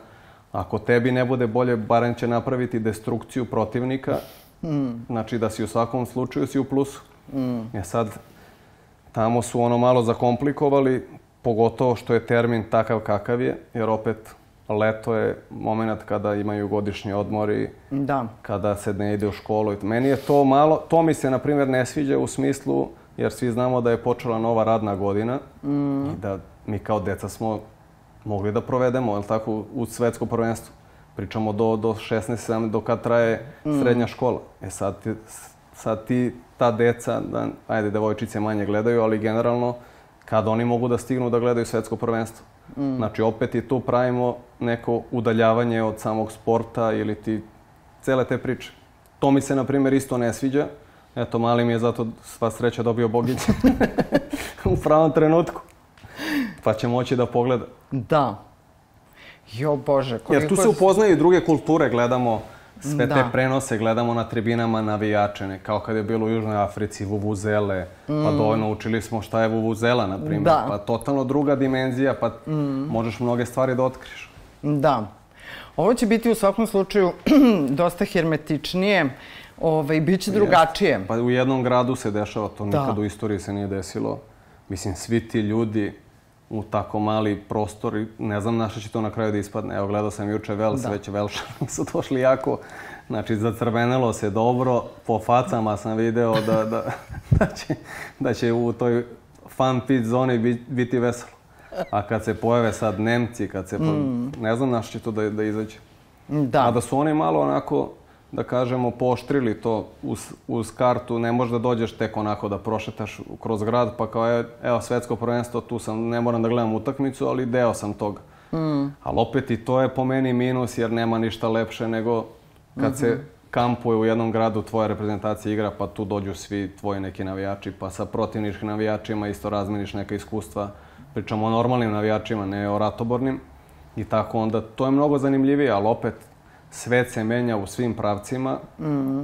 ako tebi ne bude bolje, barem će napraviti destrukciju protivnika, mm. znači da si u svakom slučaju si u plusu. Mm. E sad, tamo su ono malo zakomplikovali, pogotovo što je termin takav kakav je, jer opet leto je moment kada imaju godišnji odmori, da. kada se ne ide u školu. Meni je to malo, to mi se na primjer ne sviđa u smislu, jer svi znamo da je počela nova radna godina mm. i da mi kao deca smo mogli da provedemo, je tako, u svetsko prvenstvo. Pričamo do, do 16-17, do kad traje mm. srednja škola. E sad ti, sad ti, ta deca, da, ajde, devojčice manje gledaju, ali generalno, kad oni mogu da stignu da gledaju svetsko prvenstvo. Mm. Znači, opet i tu pravimo neko udaljavanje od samog sporta ili ti cele te priče. To mi se, na primjer, isto ne sviđa. Eto, mali mi je zato sva sreća dobio Bogić u pravom trenutku. Pa će moći da pogleda. Da. Jo Bože, koliko... Jer tu se upoznaju i druge kulture, gledamo sve da. te prenose, gledamo na tribinama navijače, kao kad je bilo u Južnoj Africi, vuvuzele, pa mm. pa dovoljno učili smo šta je vuvuzela, na primjer. Da. Pa totalno druga dimenzija, pa mm. možeš mnoge stvari da otkriš. Da. Ovo će biti u svakom slučaju dosta hermetičnije, ovaj, bit će drugačije. Jest. Pa u jednom gradu se dešava, to da. nikad u istoriji se nije desilo. Mislim, svi ti ljudi u tako mali prostor i ne znam na što će to na kraju da ispadne. Evo, gledao sam juče Vels, da. već Velšani su došli jako, znači zacrvenelo se dobro, po facama sam video da, da, da, će, da će u toj fan pit zoni biti veselo. A kad se pojave sad Nemci, kad se, mm. ne znam na što će to da, da izađe. Da. A da su oni malo onako da kažemo, pooštrili to uz, uz kartu, ne možeš da dođeš tek onako da prošetaš kroz grad, pa kao evo svetsko prvenstvo, tu sam, ne moram da gledam utakmicu, ali deo sam toga. Mm. Ali opet i to je po meni minus jer nema ništa lepše nego kad mm -hmm. se mhm. kampuje u jednom gradu tvoja reprezentacija igra, pa tu dođu svi tvoji neki navijači, pa sa protivničkim navijačima isto razmeniš neka iskustva. Pričamo o normalnim navijačima, ne o ratobornim. I tako onda, to je mnogo zanimljivije, ali opet svet se menja u svim pravcima. Mm.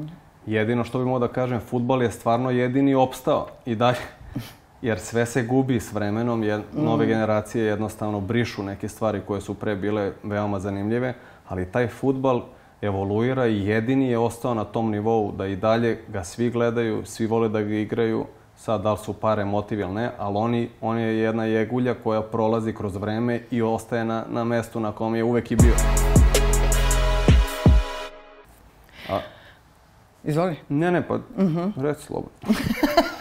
Jedino što bih mogao da kažem, futbol je stvarno jedini opstao i dalje. Jer sve se gubi s vremenom, jer mm. nove generacije jednostavno brišu neke stvari koje su pre bile veoma zanimljive, ali taj futbal evoluira i jedini je ostao na tom nivou da i dalje ga svi gledaju, svi vole da ga igraju, sad da li su pare motiv ili ne, ali oni, on je jedna jegulja koja prolazi kroz vreme i ostaje na, na mestu na kom je uvek i bio. Izvoli. Ne, ne, pa uh mhm. -huh. reci slobodno.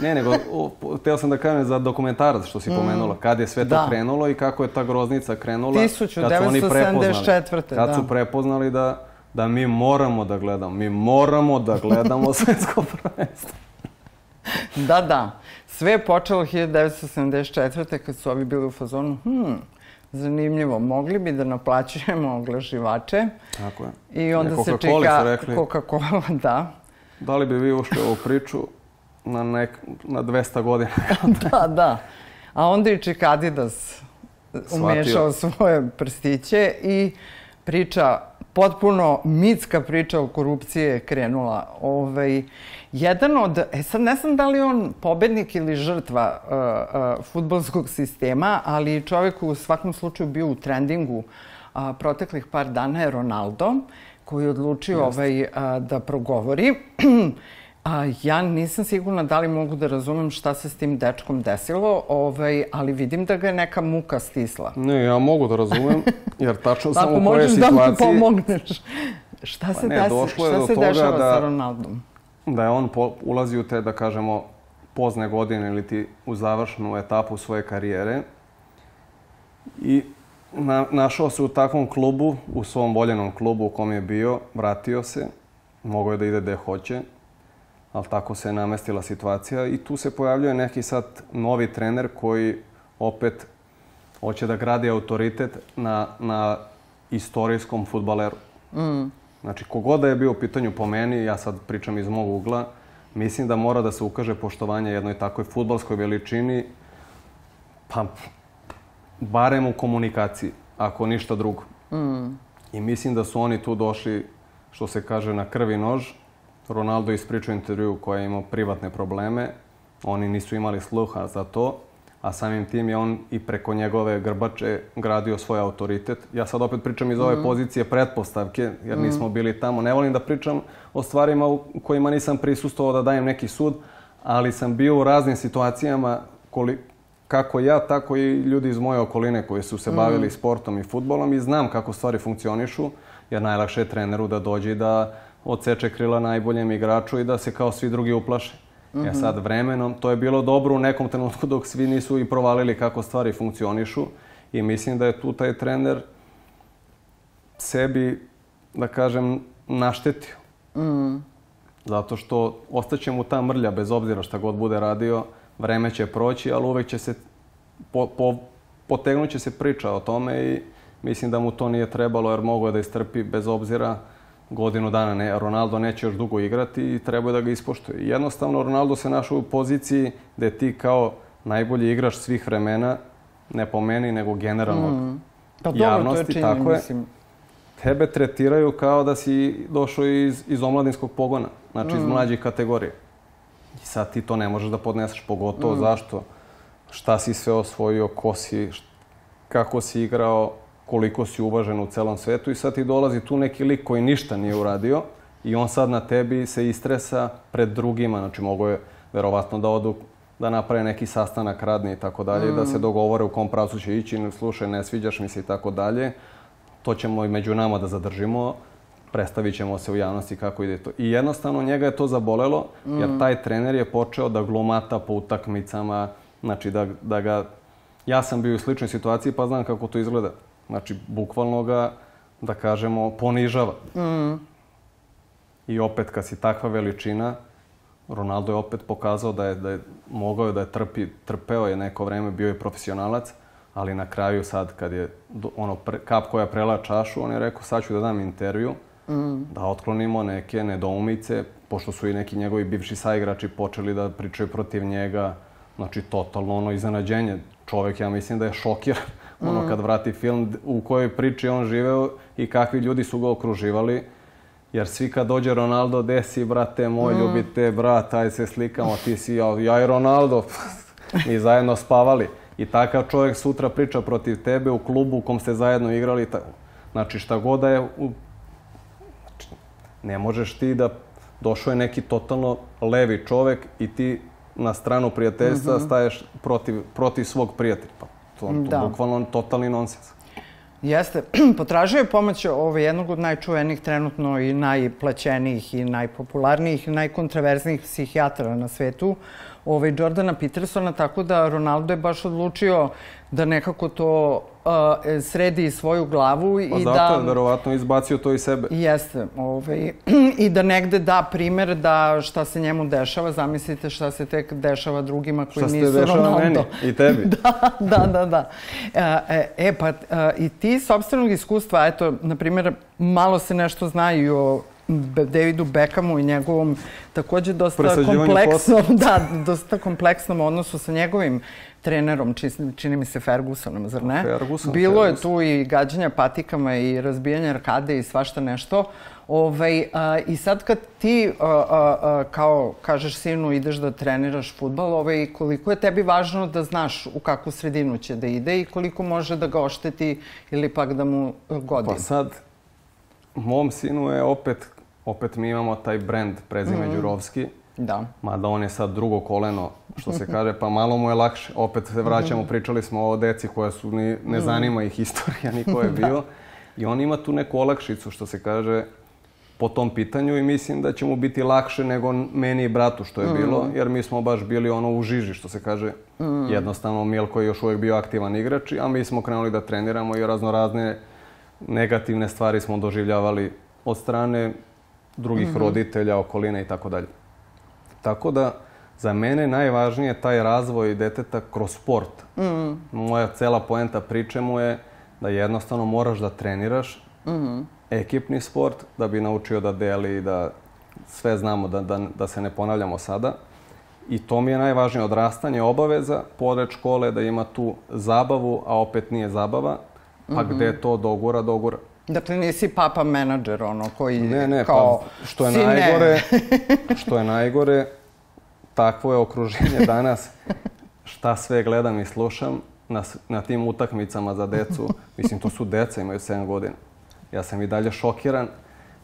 ne, nego, o, teo sam da kažem za dokumentarac što si mm. pomenula. Kad je sve to da. krenulo i kako je ta groznica krenula. 1974. Kad da. su prepoznali da, da mi moramo da gledamo. Mi moramo da gledamo svetsko prvenstvo. da, da. Sve je počelo 1974. kad su ovi bili u fazonu, hmm, zanimljivo. Mogli bi da naplaćujemo oglašivače. Tako je. I onda e, se čeka Coca-Cola, da. Da li bi vi ušli u ovu priču na, nek, na 200 godina? da, da. A onda i čeka Adidas umešao svoje prstiće i priča potpuno mitska priča o korupciji je krenula. Ovaj, jedan od, e sad ne znam da li on pobednik ili žrtva uh, uh, futbolskog sistema, ali čovek u svakom slučaju bio u trendingu uh, proteklih par dana je Ronaldo, koji je odlučio ovaj, uh, da progovori. A, ja nisam sigurna da li mogu da razumem šta se s tim dečkom desilo, ovaj, ali vidim da ga je neka muka stisla. Ne, ja mogu da razumem, jer tačno sam u kojoj situaciji... Ako možeš da mi pomogneš. Šta se, pa ne, desi, šta se dešava da, sa Ronaldom? Da je on po, ulazi u te, da kažemo, pozne godine ili ti u završnu etapu svoje karijere i na, našao se u takvom klubu, u svom voljenom klubu u kom je bio, vratio se, mogao je da ide gde hoće, ali tako se je namestila situacija i tu se pojavljuje neki sad novi trener koji opet hoće da gradi autoritet na, na istorijskom futbaleru. Mm. Znači, kogoda da je bio u pitanju po meni, ja sad pričam iz mog ugla, mislim da mora da se ukaže poštovanje jednoj takoj futbalskoj veličini, pa barem u komunikaciji, ako ništa drugo. Mm. I mislim da su oni tu došli, što se kaže, na krvi nož. Ronaldo ispričao intervju koja je imao privatne probleme. Oni nisu imali sluha za to a samim tim je on i preko njegove grbače gradio svoj autoritet. Ja sad opet pričam iz ove mm. pozicije pretpostavke, jer mm. nismo bili tamo. Ne volim da pričam o stvarima u kojima nisam prisustovao da dajem neki sud, ali sam bio u raznim situacijama koli, kako ja, tako i ljudi iz moje okoline koji su se mm. bavili sportom i futbolom i znam kako stvari funkcionišu, jer najlakše je treneru da dođe i da odseče krila najboljem igraču i da se kao svi drugi uplaše. Mm -hmm. E sad, vremenom, to je bilo dobro u nekom trenutku dok svi nisu i provalili kako stvari funkcionišu i mislim da je tu taj trener sebi, da kažem, naštetio. Mm. Zato što ostaće mu ta mrlja bez obzira šta god bude radio, vreme će proći, ali uvek će se, po, po, potegnut će se priča o tome i mislim da mu to nije trebalo jer mogo je da istrpi bez obzira godinu dana ne, Ronaldo neće još dugo igrati i treba da ga ispoštuje. Jednostavno, Ronaldo se našao u poziciji da je ti kao najbolji igrač svih vremena, ne po meni, nego generalno mm. pa, dobro, javnosti. To je činjen, tako je. Mislim. Tebe tretiraju kao da si došao iz, iz omladinskog pogona, znači mm. iz mlađih kategorije. I sad ti to ne možeš da podneseš, pogotovo mm. zašto? Šta si sve osvojio, ko si, kako si igrao, koliko si uvažen u celom svetu i sad ti dolazi tu neki lik koji ništa nije uradio i on sad na tebi se istresa pred drugima, znači mogo je verovatno da odu da naprave neki sastanak radni i tako dalje, da se mm. dogovore u kom pravcu će ići, slušaj, ne sviđaš mi se i tako dalje. To ćemo i među nama da zadržimo, predstavit ćemo se u javnosti kako ide to. I jednostavno njega je to zabolelo, jer mm. taj trener je počeo da glumata po utakmicama, znači da, da ga... Ja sam bio u sličnoj situaciji pa znam kako to izgleda. Znači, bukvalno ga, da kažemo, ponižava. Mm. I opet, kad si takva veličina, Ronaldo je opet pokazao da je, da je mogao da je trpi, trpeo je neko vreme, bio je profesionalac, ali na kraju sad kad je ono pre, kap koja prela čašu, on je rekao sad ću da dam intervju, mm. da otklonimo neke nedoumice, pošto su i neki njegovi bivši saigrači počeli da pričaju protiv njega, znači totalno ono iznenađenje. Čovek, ja mislim da je šokiran ono mm. kad vrati film u kojoj priči on živeo i kakvi ljudi su ga okruživali. Jer svi kad dođe Ronaldo, desi, brate moj, mm. ljubite, brat, aj se slikamo, ti si ja, ja i Ronaldo. Mi zajedno spavali. I takav čovjek sutra priča protiv tebe u klubu u kom ste zajedno igrali. Znači šta god da je... Ne možeš ti da... Došao je neki totalno levi čovjek i ti na stranu prijateljstva mm -hmm. staješ protiv, protiv svog prijatelja. Pa To, to da. bukvalno totalni nonsens. Jeste. Potražuje pomoć ovaj, jednog od najčuvenijih trenutno i najplaćenijih i najpopularnijih i najkontraverznijih psihijatra na svetu, ovaj, Jordana Petersona, tako da Ronaldo je baš odlučio da nekako to uh, sredi svoju glavu i pa zato da... zato je verovatno izbacio to iz sebe. Jeste. Ovaj, I da negde da primer da šta se njemu dešava. Zamislite šta se tek dešava drugima koji šta nisu Ronaldo. Šta se dešava meni i tebi. da, da, da. da. E, e pa uh, i ti sobstvenog iskustva, eto, na primjer, malo se nešto zna i o Davidu Beckhamu i njegovom takođe dosta kompleksnom, da, dosta kompleksnom odnosu sa njegovim trenerom, čini, čini mi se Fergusonom, zar ne? Ferguson, Bilo Ferguson. je tu i gađanja patikama i razbijanja arkade i svašta nešto. Ovaj, a, I sad kad ti, a, a, a, kao kažeš sinu, ideš da treniraš futbal, ovaj, koliko je tebi važno da znaš u kakvu sredinu će da ide i koliko može da ga ošteti ili pak da mu godi? Pa sad, mom sinu je opet opet mi imamo taj brand prezime mm. Đurovski. Da. Mada on je sad drugo koleno, što se kaže, pa malo mu je lakše. Opet se vraćamo, mm. pričali smo o deci koja su, ni, ne mhm. zanima ih istorija, ni ko je da. bio. I on ima tu neku olakšicu, što se kaže, po tom pitanju i mislim da će mu biti lakše nego meni i bratu što je mm. bilo, jer mi smo baš bili ono u žiži, što se kaže. Mm. Jednostavno, Milko je još uvijek bio aktivan igrač, a mi smo krenuli da treniramo i raznorazne negativne stvari smo doživljavali od strane drugih mm -hmm. roditelja, okoline i tako dalje. Tako da, za mene najvažnije je taj razvoj deteta kroz sport. Mm. Moja cela poenta priče mu je da jednostavno moraš da treniraš mm ekipni sport da bi naučio da deli, da sve znamo, da, da, da se ne ponavljamo sada. I to mi je najvažnije, odrastanje obaveza, pored škole da ima tu zabavu, a opet nije zabava, pa mm -hmm. gde to dogura, dogura. Dakle, nisi papa menadžer, ono, koji Ne, ne, kao... pa što je sine. najgore, što je najgore, takvo je okruženje danas, šta sve gledam i slušam na, na tim utakmicama za decu. Mislim, to su deca, imaju 7 godina. Ja sam i dalje šokiran,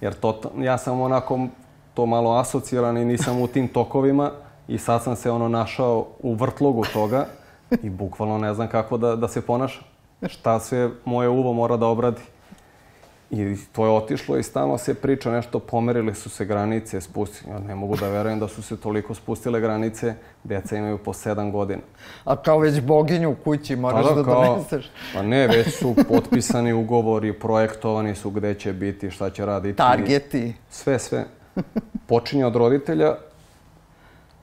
jer to, ja sam onako to malo asocijalan i nisam u tim tokovima i sad sam se ono našao u vrtlogu toga i bukvalno ne znam kako da, da se ponašam. Šta sve moje uvo mora da obradi. I to je otišlo i stalno se priča nešto, pomerili su se granice, spustili. Ja ne mogu da verujem da su se toliko spustile granice, deca imaju po sedam godina. A kao već boginju u kući moraš da, doneseš. Pa ne, već su potpisani ugovori, projektovani su gde će biti, šta će raditi. Targeti. Sve, sve. Počinje od roditelja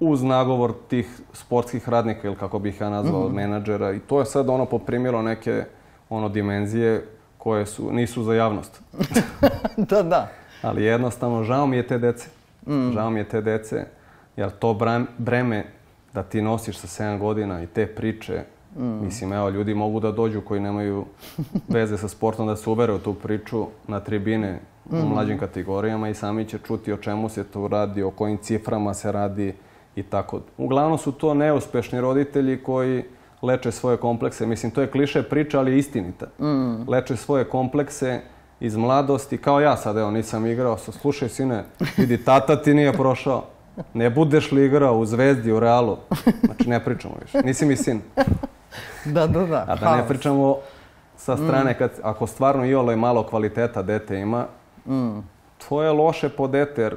uz nagovor tih sportskih radnika ili kako bih ja nazvao, mm -hmm. menadžera. I to je sad ono poprimilo neke ono dimenzije koje su, nisu za javnost. da, da. Ali jednostavno, žao mi je te dece. Mm. Žao mi je te dece, jer to breme da ti nosiš sa 7 godina i te priče, mm. mislim, evo, ljudi mogu da dođu koji nemaju veze sa sportom, da se uvere u tu priču na tribine mm. u mlađim kategorijama i sami će čuti o čemu se tu radi, o kojim ciframa se radi i tako. Uglavnom su to neuspešni roditelji koji leče svoje komplekse. Mislim, to je kliše priča, ali je istinita. Mm. Leče svoje komplekse iz mladosti, kao ja sad, evo, nisam igrao. So, slušaj, sine, vidi, tata ti nije prošao. Ne budeš li igrao u Zvezdi, u Realu? Znači, ne pričamo više. Nisi mi sin. Da, da, da. A da ne pričamo sa strane, kad, ako stvarno i ole malo kvaliteta dete ima, mm. to je loše po dete, jer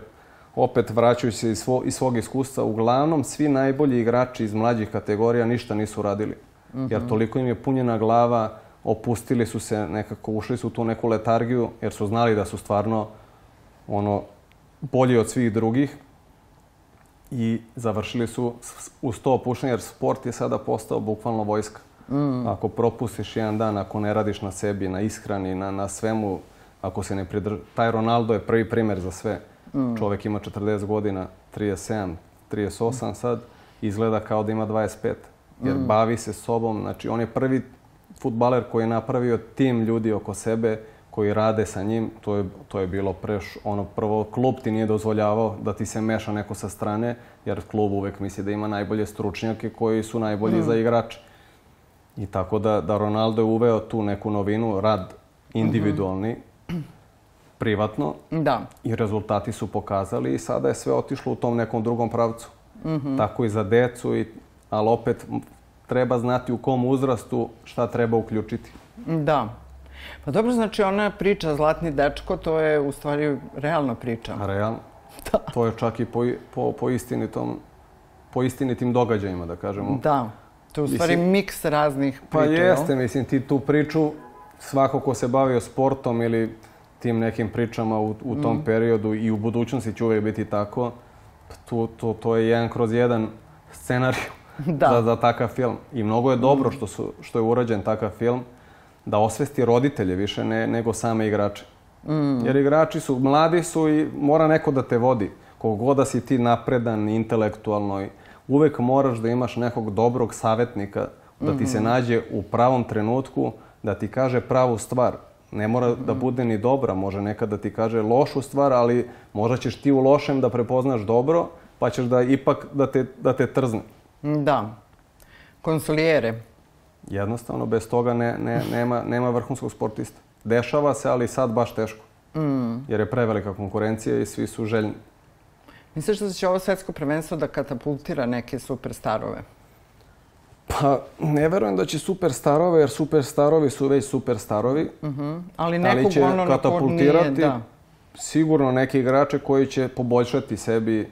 opet vraćajući se iz, svo, iz svog iskustva, uglavnom svi najbolji igrači iz mlađih kategorija ništa nisu radili. Mm -hmm. Jer toliko im je punjena glava, opustili su se nekako, ušli su u tu neku letargiju, jer su znali da su stvarno ono bolji od svih drugih i završili su uz to opuštenje, jer sport je sada postao bukvalno vojska. Mm. Ako propustiš jedan dan, ako ne radiš na sebi, na ishrani, na, na svemu, ako se ne pridrž... Taj Ronaldo je prvi primer za sve. Mm. Čovek ima 40 godina, 37, 38 sad, izgleda kao da ima 25. Jer mm. bavi se sobom, znači on je prvi futbaler koji je napravio tim ljudi oko sebe koji rade sa njim, to je, to je bilo preš, ono prvo, klub ti nije dozvoljavao da ti se meša neko sa strane, jer klub uvek misli da ima najbolje stručnjake koji su najbolji mm. za igrače. I tako da, da Ronaldo je uveo tu neku novinu, rad individualni, mm -hmm. Privatno. Da. I rezultati su pokazali i sada je sve otišlo u tom nekom drugom pravcu. Mm -hmm. Tako i za decu, i, ali opet treba znati u kom uzrastu šta treba uključiti. Da. Pa dobro, znači ona priča Zlatni dečko, to je u stvari realna priča. Realno. Da. To je čak i po, po, po, istinitom, po istinitim događajima, da kažemo. Da. To je u stvari mislim, miks raznih priča. Pa jeste, mislim, ti tu priču, svako ko se bavio sportom ili tim nekim pričama u, u tom mm. periodu i u budućnosti će uvijek biti tako, to, to, to je jedan kroz jedan scenarij da. za, za takav film. I mnogo je dobro mm. što, su, što je urađen takav film, da osvesti roditelje više ne, nego same igrače. Mm. Jer igrači su, mladi su i mora neko da te vodi. Kogod da si ti napredan, intelektualno, uvek moraš da imaš nekog dobrog savjetnika, da ti se mhm. nađe u pravom trenutku, da ti kaže pravu stvar. Ne mora da bude ni dobra, može nekad da ti kaže lošu stvar, ali možda ćeš ti u lošem da prepoznaš dobro, pa ćeš da ipak da te, da te trzne. Da. Konsolijere. Jednostavno, bez toga ne, ne, nema, nema vrhunskog sportista. Dešava se, ali sad baš teško. Mm. Jer je prevelika konkurencija i svi su željni. Misliš da će ovo svetsko prvenstvo da katapultira neke superstarove? Pa, ne verujem da će superstarove, jer superstarovi su već superstarovi. Uh mhm. -huh. Ali nekog ali će ono katapultirati nije, da. sigurno neke igrače koji će poboljšati sebi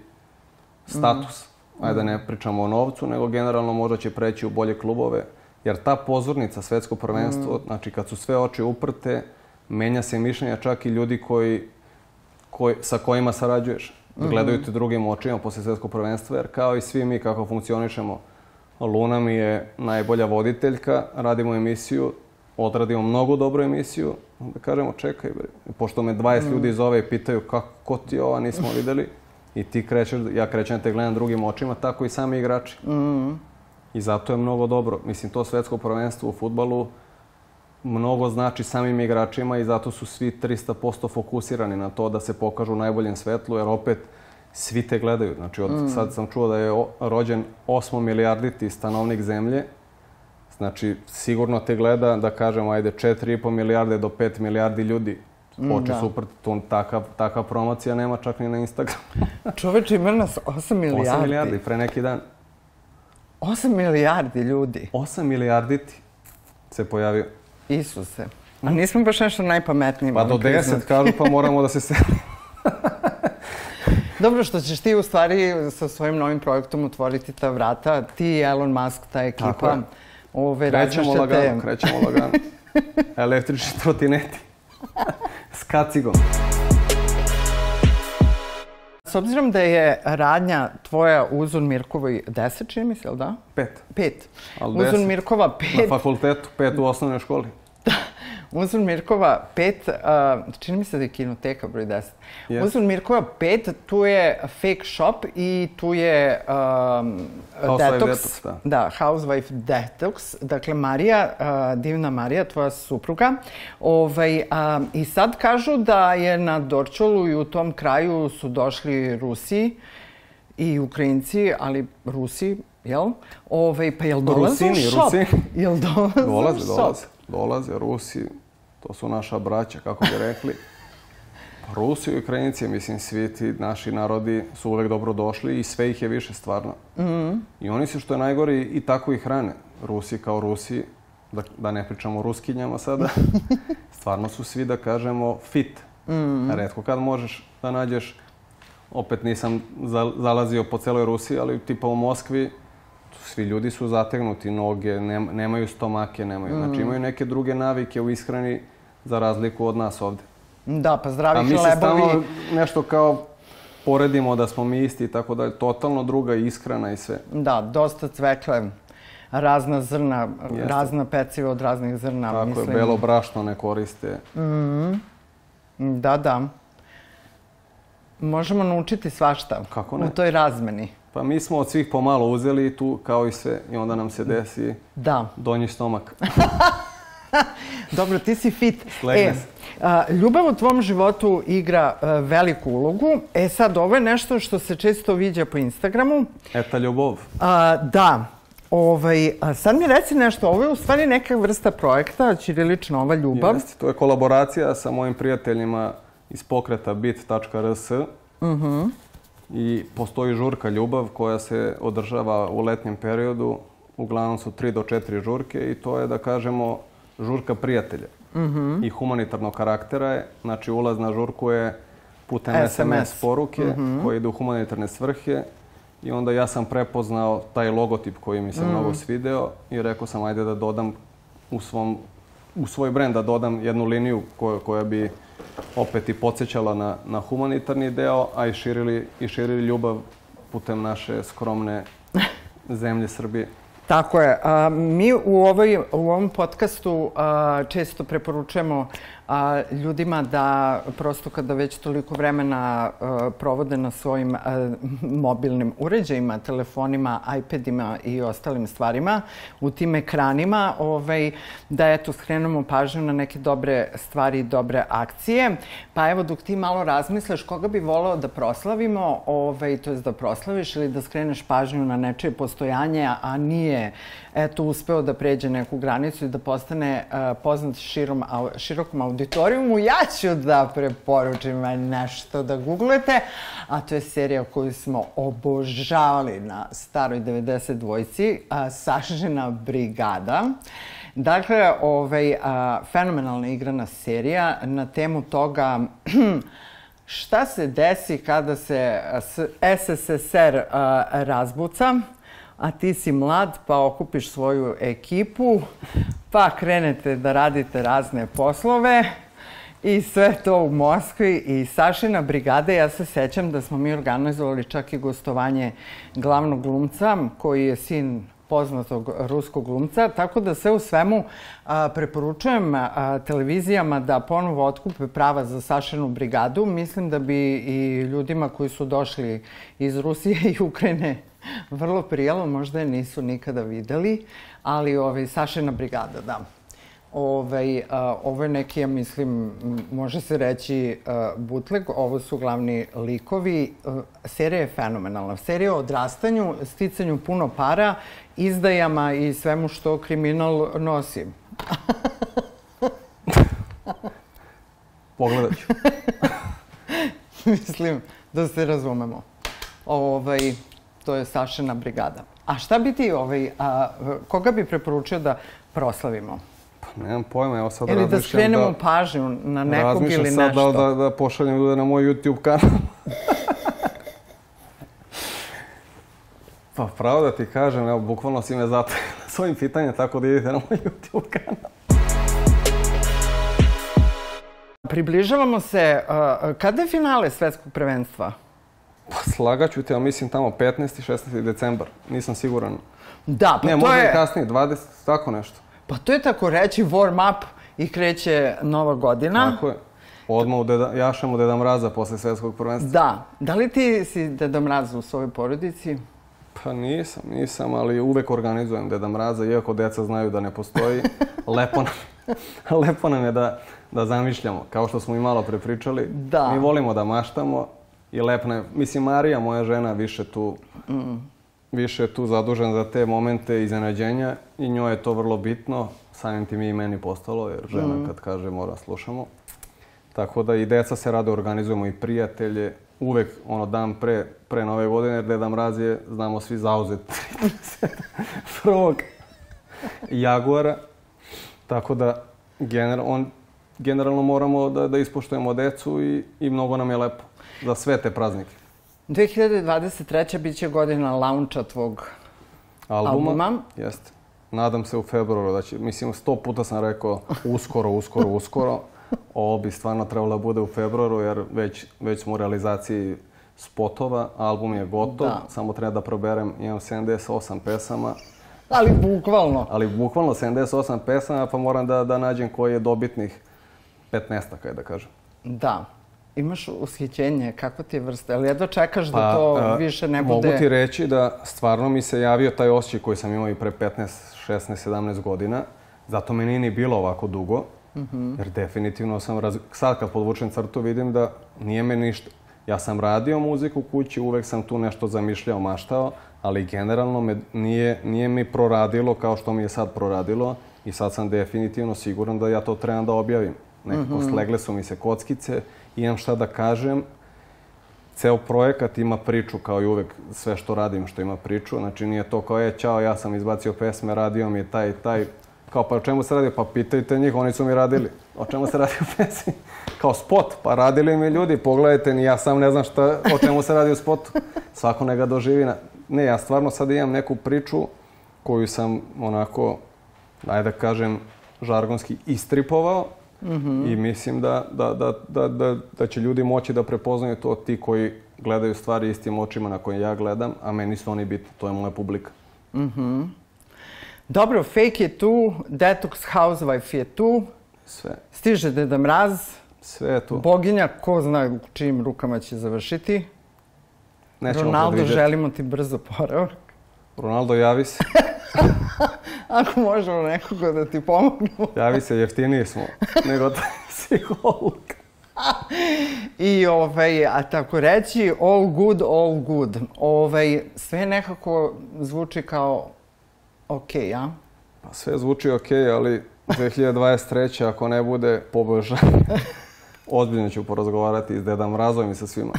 status. Mm. Ajde da ne pričamo o novcu, nego generalno možda će preći u bolje klubove. Jer ta pozornica, svetsko prvenstvo, mm. znači kad su sve oči uprte, menja se mišljenja čak i ljudi koji, koji, sa kojima sarađuješ. -hmm. Gledaju te drugim očima posle svetskog prvenstva, jer kao i svi mi kako funkcionišemo, Luna mi je najbolja voditeljka, radimo emisiju, odradimo mnogo dobru emisiju, onda kažemo čekaj bre, pošto me 20 mm. ljudi zove i pitaju kako, ko ti je ova, nismo videli, i ti krećeš, ja krećem da te gledam drugim očima, tako i sami igrači. I zato je mnogo dobro. Mislim, to svetsko prvenstvo u futbalu mnogo znači samim igračima i zato su svi 300% fokusirani na to da se pokažu u najboljem svetlu, jer opet svi te gledaju. Znači, od, sad sam čuo da je o- rođen 8 milijarditi stanovnik zemlje, Znači, sigurno te gleda, da kažemo, ajde, 4,5 milijarde do 5 milijardi ljudi. Oči da. super, tu takav, takav promocija nema čak ni na Instagramu. Čoveče, ima nas 8 milijardi. 8 milijardi, pre neki dan. 8 milijardi ljudi. 8 milijarditi se pojavio. Isuse. A nismo baš nešto najpametniji. Pa do moram priznati. 10 kažu, pa moramo da se selimo. Dobro što ćeš ti u stvari sa svojim novim projektom otvoriti ta vrata. Ti i Elon Musk, ta ekipa. Tako je. Ove, Krećemo lagano, krećemo lagano. Električni trotineti. S kacigom. S obzirom da je radnja tvoja u Uzun Mirkovoj 10, čini mi se, jel da? Pet. Pet. Ali Uzun deset. Mirkova Na pet. fakultetu, pet u osnovnoj školi. Uzun Mirkova 5, čini mi se da je kinoteka broj 10. Jeste. Uzun Mirkova 5, tu je fake shop i tu je um, Housewife detox. detox, da. Da, Housewife Detox. Dakle, Marija, uh, divna Marija, tvoja supruga. Ovaj, a, I sad kažu da je na Dorčolu i u tom kraju su došli Rusi i Ukrajinci, ali Rusi, jel? Ovaj, pa jel dolaze u Rusini, šop? Rusi. Jel dolaze, Dolaze, u šop? dolaze. Dolaze, Rusi, to su naša braća, kako bi rekli. Rusi i Ukrajinci, mislim, svi ti naši narodi su uvek dobro došli i sve ih je više stvarno. I oni su, što je najgore, i tako ih hrane. Rusi kao Rusi, da, da ne pričamo o ruskinjama sada, stvarno su svi, da kažemo, fit. Redko kad možeš da nađeš, opet nisam za- zalazio po celoj Rusiji, ali tipa u Moskvi, svi ljudi su zategnuti, noge, nem- nemaju stomake, nemaju. Znači imaju neke druge navike u ishrani za razliku od nas ovde. Da, pa A zdravi mi se hlebovi. stalno nešto kao poredimo da smo mi isti i tako dalje. Totalno druga ishrana i sve. Da, dosta cvekle, razna zrna, Jeste. razna peciva od raznih zrna. Tako mislim. je, belo brašno ne koriste. Da, da. Možemo naučiti svašta Kako ne? u toj razmeni. Pa mi smo od svih pomalo uzeli tu kao i sve i onda nam se desi Da. donji stomak. Dobro, ti si fit. Slegne E, se. a, ljubav u tvom životu igra a, veliku ulogu. E sad, ovo je nešto što se često viđa po Instagramu. Eta ljubov. A, da, ovaj, a sad mi reci nešto, ovo je u stvari neka vrsta projekta, Ćirilična ova ljubav. Jeste, to je kolaboracija sa mojim prijateljima iz pokreta bit.rs. I postoji žurka Ljubav koja se održava u letnjem periodu. Uglavnom su 3 do 4 žurke i to je, da kažemo, žurka prijatelja. I humanitarnog karaktera je. Znači, ulaz na žurku je putem SMS. SMS, poruke koje idu u humanitarne svrhe. I onda ja sam prepoznao taj logotip koji mi se mnogo svideo i rekao sam ajde da dodam u svom u svoj brend da dodam jednu liniju koja, koja bi opet i podsjećala na, na humanitarni deo, a i širili, i širili ljubav putem naše skromne zemlje Srbije. Tako je. A, mi u, ovoj, u ovom podcastu a, često preporučujemo a, ljudima da prosto kada već toliko vremena a, provode na svojim a, mobilnim uređajima, telefonima, iPadima i ostalim stvarima, u tim ekranima, ovaj, da eto skrenemo pažnju na neke dobre stvari i dobre akcije. Pa evo dok ti malo razmisliš koga bi voleo da proslavimo, ovaj, to jest da proslaviš ili da skreneš pažnju na nečije postojanje, a nije eto uspeo da pređe neku granicu i da postane uh, poznat širom, širokom auditorijumu, ja ću da preporučim nešto da googlete, a to je serija koju smo obožavali na staroj 92-ci, uh, Sašina brigada. Dakle, ovaj, a, fenomenalna igrana serija na temu toga šta se desi kada se SSSR a, razbuca, a ti si mlad pa okupiš svoju ekipu, pa krenete da radite razne poslove i sve to u Moskvi i Sašina brigada. Ja se sećam da smo mi organizovali čak i gostovanje glavnog glumca koji je sin poznatog ruskog glumca, tako da sve u svemu a, preporučujem a, televizijama da ponovo otkupe prava za Sašenu brigadu. Mislim da bi i ljudima koji su došli iz Rusije i Ukrajine vrlo prijelo, možda je nisu nikada videli, ali ovaj, Sašena brigada, da. Ovaj, a, ovo je neki, ja mislim, može se reći a, bootleg, ovo su glavni likovi. A, serija je fenomenalna. Serija o odrastanju, sticanju puno para, izdajama i svemu što kriminal nosi. Pogledat ću. mislim da se razumemo. Ovaj, to je Sašena brigada. A šta bi ti, ovaj, a, koga bi preporučio da proslavimo? Pa nemam pojma, evo sad Ili da razmišljam skrenemo pažnju na nekog razmišljam ili sad nešto. da, da, da pošaljem ljude na moj YouTube kanal. pa pravo da ti kažem, evo, bukvalno si me zato s ovim pitanjem, tako da idete na moj YouTube kanal. Približavamo se, uh, kada je finale svetskog prvenstva? Pa slagaću te, ali mislim tamo 15. 16. decembar. Nisam siguran. Da, pa ne, to možda je... i kasnije, 20, tako nešto. Pa to je tako reći warm up i kreće nova godina. Tako je. Odmah u deda, jašemo Deda Mraza posle svetskog prvenstva. Da. Da li ti si Deda Mraz u svojoj porodici? Pa nisam, nisam, ali uvek organizujem Deda Mraza, iako deca znaju da ne postoji. Lepo nam, lepo nam je da, da zamišljamo, kao što smo i malo prepričali. Da. Mi volimo da maštamo i lepno je. Mislim, Marija, moja žena, više tu, mm. više je tu zadužena za te momente iznenađenja i njoj je to vrlo bitno. Samim tim i meni postalo, jer žena mm. kad kaže mora slušamo. Tako da i deca se rado organizujemo i prijatelje. Uvek ono dan pre, pre nove godine, jer Deda Mraz je, znamo svi, zauzet prvog Jaguara. Tako da gener, on, generalno moramo da, da ispoštujemo decu i, i mnogo nam je lepo za sve te praznike. 2023. bit će godina launcha tvog Albuma, albuma. Jeste. Nadam se u februaru da će, mislim, sto puta sam rekao uskoro, uskoro, uskoro. Ovo bi stvarno trebalo da bude u februaru jer već, već smo u realizaciji spotova, album je gotov, Da. samo treba da proberem, imam 78 pesama, Ali bukvalno. ali bukvalno 78 pesama, pa moram da, da nađem koji je dobitnih 15 kaj da kažem. Da. Imaš ushićenje, kako ti je vrsta? Ali jedva čekaš da to a, više ne Mogu bude... ti reći da stvarno mi se javio taj osjećaj koji sam imao i pre 15, 16, 17 godina. Zato me nije ni bilo ovako dugo. Mhm. Jer definitivno sam, raz... sad kad podvučem crtu vidim da nije me ništa. Ja sam radio muziku u kući, uvek sam tu nešto zamišljao, maštao, ali generalno me nije, nije mi proradilo kao što mi je sad proradilo i sad sam definitivno siguran da ja to trebam da objavim. Nekako Mhm. slegle su mi se kockice, imam šta da kažem, ceo projekat ima priču kao i uvek sve što radim što ima priču. Znači nije to kao je ćao ja sam izbacio pesme, radio mi taj i taj. Kao pa o čemu se radi? Pa pitajte njih, oni su mi radili. O čemu se radi u pesmi? Kao spot, pa radili mi ljudi, pogledajte, ni ja sam ne znam šta, o čemu se radi u spotu. Svako neka doživi. Na... Ne, ja stvarno sad imam neku priču koju sam onako, ajde da kažem, žargonski istripovao i mislim da, da, da, da, da, da će ljudi moći da prepoznaju to ti koji gledaju stvari istim očima na koje ja gledam, a meni su oni bitni, to je moja publika. Dobro, Fake je tu, Detox Housewife je tu, Sve, stiže Deda Mraz, sve je tu. Boginja, ko zna u čijim rukama će završiti. Nećemo Ronaldo, želimo ti brzo poravak. Ronaldo, javi se. Ako možemo nekoga da ti pomognemo. Javi se, jeftiniji smo nego taj psiholog. I ovaj, a tako reći, all good, all good. Ovaj, sve nekako zvuči kao ok, a? Pa sve zvuči ok, ali 2023. ako ne bude poboljšanje, ozbiljno ću porazgovarati s Dedam Mrazom i sa svima.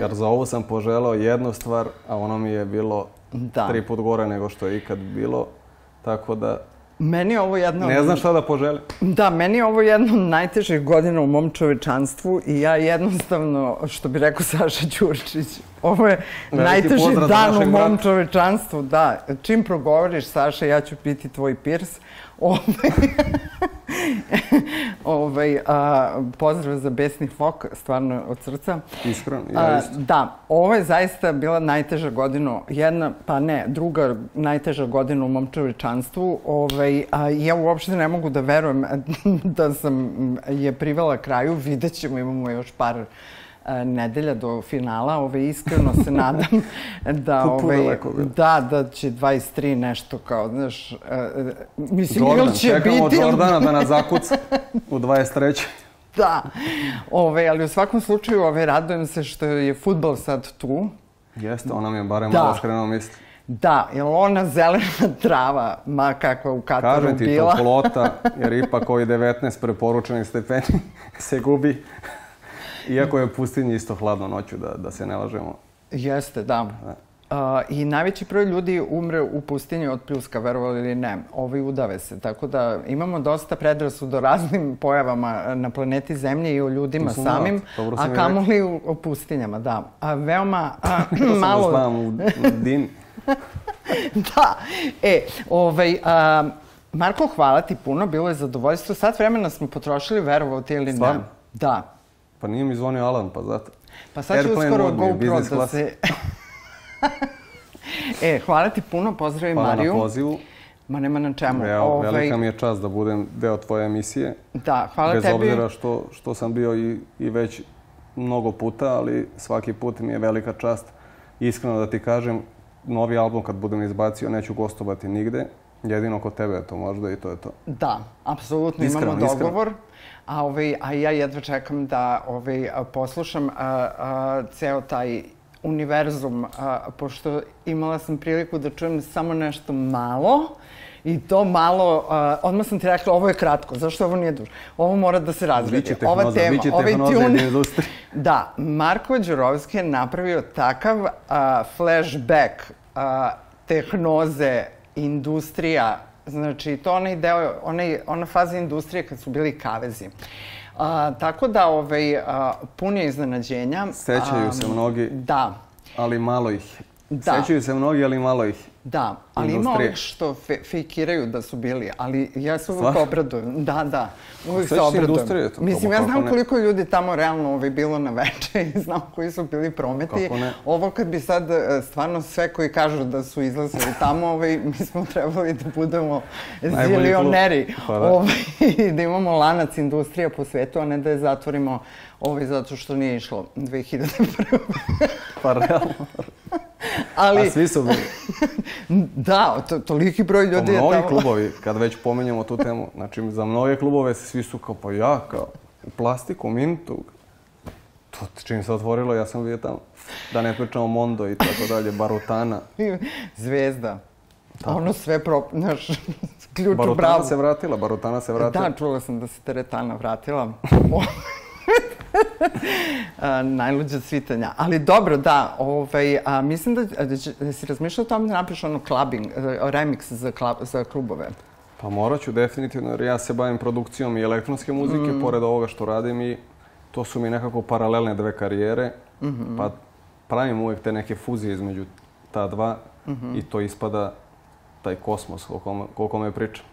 Jer za ovo sam poželao jednu stvar, a ono mi je bilo Da. tri put gore nego što je ikad bilo. Tako da Meni je ovo jedno... ne znam šta da poželim. Da, meni je ovo jedno od najtežih godina u mom čovečanstvu i ja jednostavno, što bi rekao Saša Ćurčić, ovo je Veliki najteži dan u mom čovečanstvu. Da, čim progovoriš, Saša, ja ću piti tvoj pirs. Ovaj, ovaj, a, pozdrav za besni fok, stvarno od srca. Iskreno, ja isto. da, ovo je zaista bila najteža godina, jedna, pa ne, druga najteža godina u mom čovečanstvu. Ovaj, a, ja uopšte ne mogu da verujem da sam je privela kraju, vidjet ćemo, imamo još par nedelja do finala. Ove, iskreno se nadam da, ove, da, da će 23 nešto kao, znaš, uh, mislim, Jordan, ili će čekamo biti... Jordana da nas zakuca u 23. da, ove, ali u svakom slučaju ove, radujem se što je futbol sad tu. Jeste, ona mi je barem da. skrenuo misli. Da, jer ona zelena trava, ma kakva u Kataru Kažem ti, bila. toplota, jer ipak ovi 19 preporučenih stepeni se gubi Iako je pustinje isto hladno noću, da, da se ne lažemo. Jeste, da. da. Uh, I najveći broj ljudi umre u pustinji od pljuska, verovali ili ne. Ovi udave se. Tako da imamo dosta predrasuda o raznim pojavama na planeti Zemlje i o ljudima samim, a kamoli u, u pustinjama, da. A veoma a, malo... Da sam u, u din. da. E, ovaj, a, Marko, hvala ti puno, bilo je zadovoljstvo. Sad vremena smo potrošili, verovao ti ili ne. Stvarno? Da. Pa nije mi zvonio Alan, pa zato. Pa sad će uskoro GoPro da se... e, hvala ti puno, pozdravim hvala Mariju. Hvala na pozivu. Ma nema na čemu. Evo, ovaj... velika mi je čast da budem deo tvoje emisije. Da, hvala Bez tebi. Bez obzira što, što sam bio i, i već mnogo puta, ali svaki put mi je velika čast. Iskreno da ti kažem, novi album kad budem izbacio neću gostovati nigde. Jedino kod tebe je to možda i to je to. Da, apsolutno imamo dogovor. Iskreno. A, ovaj, a ja jedva čekam da ovaj, poslušam a, a, ceo taj univerzum, a, pošto imala sam priliku da čujem samo nešto malo, I to malo, uh, odmah sam ti rekla, ovo je kratko, zašto ovo nije duže? Ovo mora da se razvije. Ova tema, ovaj tune. Da, Marko Đurovski je napravio takav uh, flashback uh, tehnoze, industrija, Znači, to onaj deo, onaj, ona faza industrije kad su bili kavezi. A, tako da, ovaj, a, pun je iznenađenja. Sećaju a, se mnogi, da. ali malo ih. Da. Sećaju se mnogi, ali malo ih. Da, ali ima ovih što fe, fejkiraju da su bili, ali ja se uvijek obradujem. Da, da, uvijek se obradujem. to. Mislim, ja znam koliko ljudi tamo realno ovaj, bilo na veče i znam koji su bili prometi. Kako ne? Ovo kad bi sad e, stvarno sve koji kažu da su izlazili tamo, ovaj, mi smo trebali da budemo zilioneri. Pa da. Ovaj, da imamo lanac industrija po svetu, a ne da je zatvorimo ovaj, zato što nije išlo 2001. pa realno. Ali... A svi su bili. da, to, toliki broj ljudi pa je tamo. Mnogi klubovi, kad već pomenjamo tu temu, znači za mnoge klubove svi su kao, pa ja, kao, u plastiku, mintu. To čim se otvorilo, ja sam bio tamo. Da ne pričamo Mondo i tako dalje, Barutana. Zvezda. Tako. Ono sve pro... Znaš, ključ Barutana u bravu. se vratila, Barutana se vratila. Da, čula sam da se teretana vratila. najluđa svitanja. Ali dobro, da, ovaj, a, mislim da, da, da si razmišljao o tome da napiš ono clubbing, e, remix za, klub, za klubove. Pa morat ću definitivno, jer ja se bavim produkcijom i elektronske muzike, mm. pored ovoga što radim i to su mi nekako paralelne dve karijere, mm -hmm. pa pravim uvek te neke fuzije između ta dva mm -hmm. i to ispada taj kosmos koliko, koliko me pričam.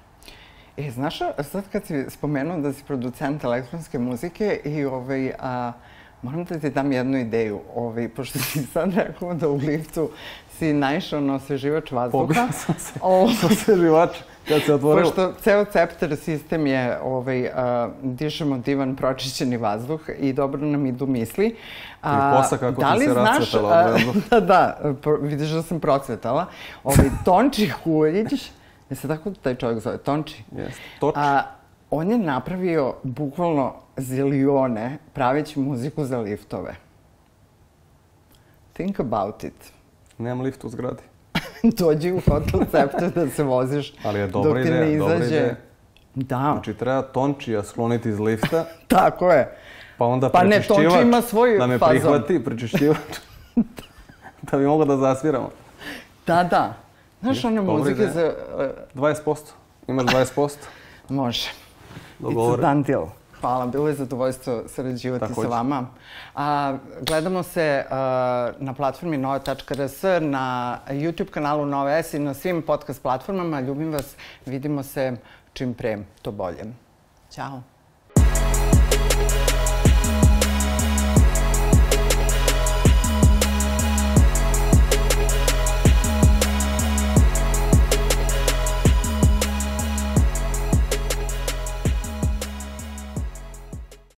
E, znaš, sad kad si spomenuo da si producent elektronske muzike i ovaj, a, moram da ti dam jednu ideju. Ovaj, pošto si sad rekao da u liftu si naišao na osveživač vazduha. Pobio sam se o... sa osveživača kad se otvorilo. Pošto ceo Cepter sistem je, ovaj, a, dišemo divan pročišćeni vazduh i dobro nam idu misli. A, I kosa kako da ti se rasvetala od vazduha. Da, da, vidiš da sam procvetala. Ovaj, Tonči Huljić, Je se tako taj čovjek zove? Tonči? Jeste. Toči. A, on je napravio bukvalno zilione praveći muziku za liftove. Think about it. Nemam lift u zgradi. Dođi u hotel da se voziš Ali je dobra dok ti ideja, ne izađe. ideja. Da. Znači, treba Tončija skloniti iz lifta. Tako je. Pa onda pa ne, Tonči ima svoj da me fazon. prihvati, prečišćivač. da bi mogao da zasviramo. Da, da. Znaš one muzike za... Uh... 20%. Imaš 20%? Može. Dogovore. It's a done deal. Hvala, bilo je zadovoljstvo sarađivati Tako sa vama. A, gledamo se a, na platformi nove.rs, na YouTube kanalu Nove S i na svim podcast platformama. Ljubim vas, vidimo se čim pre, to bolje. Ćao.